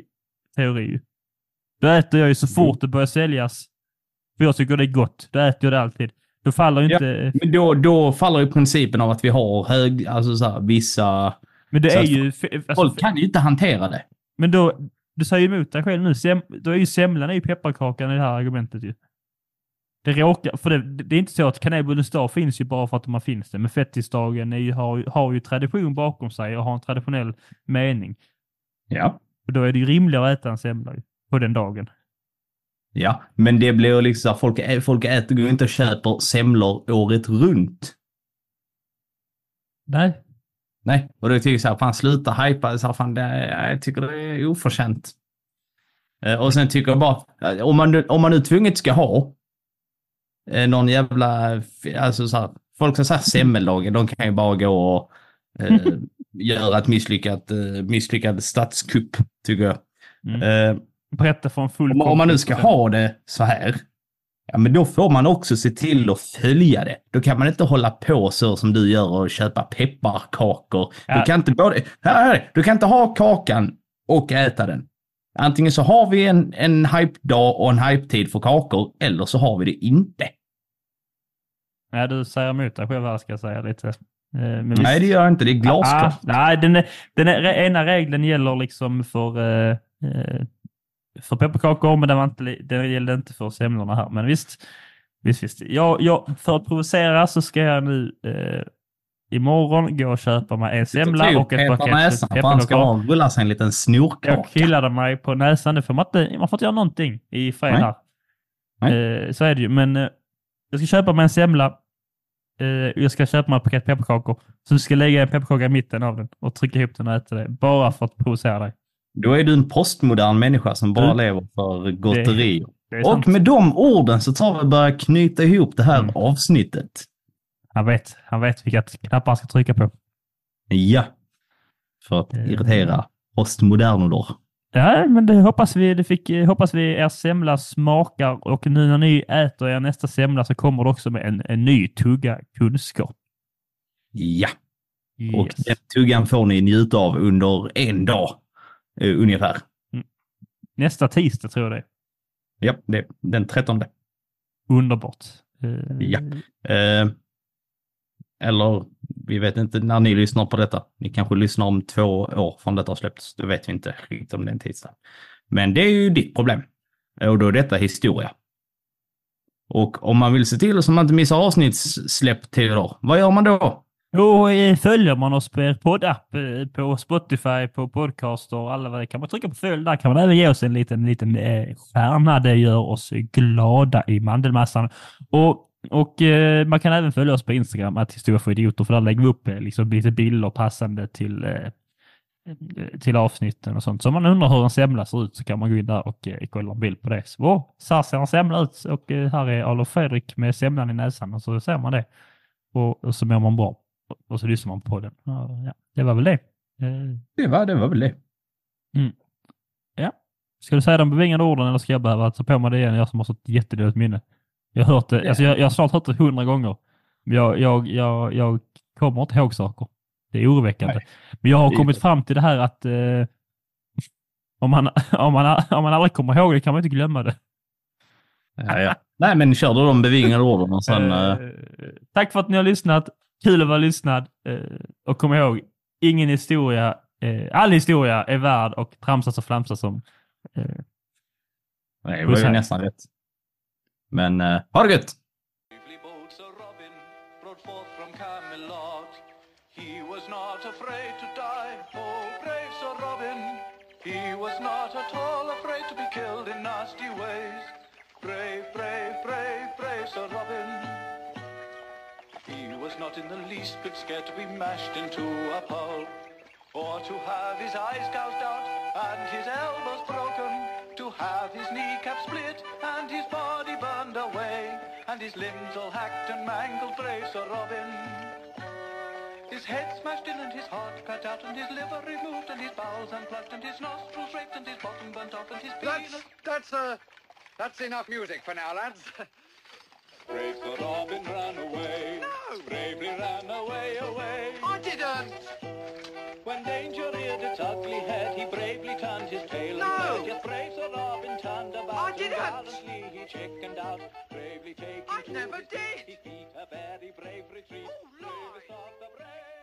teori. Då äter jag ju så fort det börjar säljas. För jag tycker det är gott. Då äter jag det alltid. Då faller ju inte... Ja, men då, då faller ju principen av att vi har hög, alltså så här, vissa... Men det är ju... Alltså, folk kan ju inte hantera det. Men då, du säger emot dig själv nu. Sem, då är ju semlan är pepparkakan i det här argumentet ju. Det råkar, för det, det är inte så att kanelbullens dag finns ju bara för att man finns det. Men fettisdagen är ju, har, har ju tradition bakom sig och har en traditionell mening. Ja. Och då är det ju rimligare att äta en semla på den dagen. Ja, men det blir liksom folk, folk äter ju inte och köper semlor året runt. Nej. Nej, och då tycker jag så här, fan sluta hypa, så här, fan, det, jag tycker det är oförtjänt. Eh, och sen tycker jag bara, eh, om man, om man nu tvunget ska ha eh, någon jävla, alltså så här, folk som säger semmeldagen, de kan ju bara gå och eh, göra ett misslyckat, eh, misslyckad statskupp, tycker jag. Mm. Eh, Berätta från full om, om man nu ska ha det så här, ja men då får man också se till att följa det. Då kan man inte hålla på så som du gör och köpa pepparkakor. Ja. Du kan inte både, här, du kan inte ha kakan och äta den. Antingen så har vi en, en hype-dag och en hype-tid för kakor, eller så har vi det inte. Nej, du säger emot dig själv här ska jag säga lite. Eh, nej, det gör jag inte. Det är glasklart. Ah, nej, den, den ena regeln gäller liksom för, eh, eh, för pepparkakor, men den, var inte, den gällde inte för semlorna här. Men visst, visst, visst. Jag, jag, för att provocera så ska jag nu eh, imorgon gå och köpa mig en semla och ett paket pepparkakor. Han ska rulla sig en liten snorkaka. Jag killade mig på näsan. Det får man, inte, man får inte göra någonting i fred här. Eh, så är det ju. Men eh, jag ska köpa mig en semla jag ska köpa mig ett paket pepparkakor. Så du ska lägga en pepparkaka i mitten av den och trycka ihop den och äta det. Bara för att provocera dig. Då är du en postmodern människa som bara Mm. lever för gotterier. Sant. Och med de orden så tar vi och börjar knyta ihop det här Mm. avsnittet. Han vet, han vet vilka knappar han ska trycka på. Ja. För att Eh. irritera postmodernoder. Ja, men det hoppas vi. Det fick, eh, hoppas vi er semla smakar och nu när ni äter er nästa semla så kommer det också med en, en ny tugga kunskap. Ja. Och Yes. den tuggan får ni njuta av under en dag eh, ungefär. Nästa tisdag tror jag det är. Ja, det, den 13. Underbart. Eh, Ja. Eh, eller vi vet inte när ni lyssnar på detta. Ni kanske lyssnar om två år från detta har släppts. Det vet vi inte riktigt om det är en tisdag. Men det är ju ditt problem. Och då är detta historia. Och om man vill se till så man inte missar avsnittssläpptider, vad gör man då? Då följer man oss på er poddapp, eh, på Spotify, på podcaster och alla vad det kan man trycka på följ. Där kan man även ge oss en liten, liten eh, stjärna. Det gör oss glada i mandelmassan. Och, och eh, man kan även följa oss på Instagram, att historia för idioter, för där lägger vi upp eh, liksom lite bilder passande till, eh, till avsnitten och sånt. Så om man undrar hur en semla ser ut så kan man gå in där och eh, kolla en bild på det. Så, oh, så här ser en semla ut och eh, här är Adolf Fredrik med semlan i näsan och så ser man det. Och, och så mår man bra. Och- Och så lyssnar man på den. Ja, ja, det var väl det. Eh, Det var, det var väl det. Ska du säga de bevingade orden eller ska jag behöva ta på mig det igen? Jag som har så jättedåligt minne. Jag har hört det, alltså jag, jag har snart hört det hundra gånger. Jag, jag, jag, jag kommer inte ihåg saker. Det är oroväckande. Nej. Men jag har kommit fram till det här att eh, om, man, om, man, om man aldrig kommer ihåg det kan man inte glömma det. Ja, ja. Nej, men kör du de bevingade orden och sen... eh, Eh, tack för att ni har lyssnat. Kul att vara lyssnad. Eh, och kom ihåg, ingen historia, eh, all historia är värd och tramsas och flamsas om. Eh, nej, det var ju nästan rätt. Men uh, ha det gött! Oh. He was not at all afraid to be killed in nasty ways. Brave, brave, brave, brave Sir Robin. He was not in the least bit scared to be mashed into a pulp. Or to have his eyes gouged out and his elbows broken. To have his kneecap split and his body burned away. And his limbs all hacked and mangled, brave Sir Robin. His head smashed in and his heart cut out and his liver removed and his bowels unplugged and his nostrils raked and his bottom burnt off and his That's that's uh that's enough music for now, lads. Brave Sir Robin ran away. No. Bravely ran away, away. I didn't. When danger reared its ugly head, he bravely turned his tail No. and fled. Yes, brave Sir Robin turned about I and didn't. gallantly he chickened out. Bravely taking I never did. His feet a very brave retreat. Oh, lie.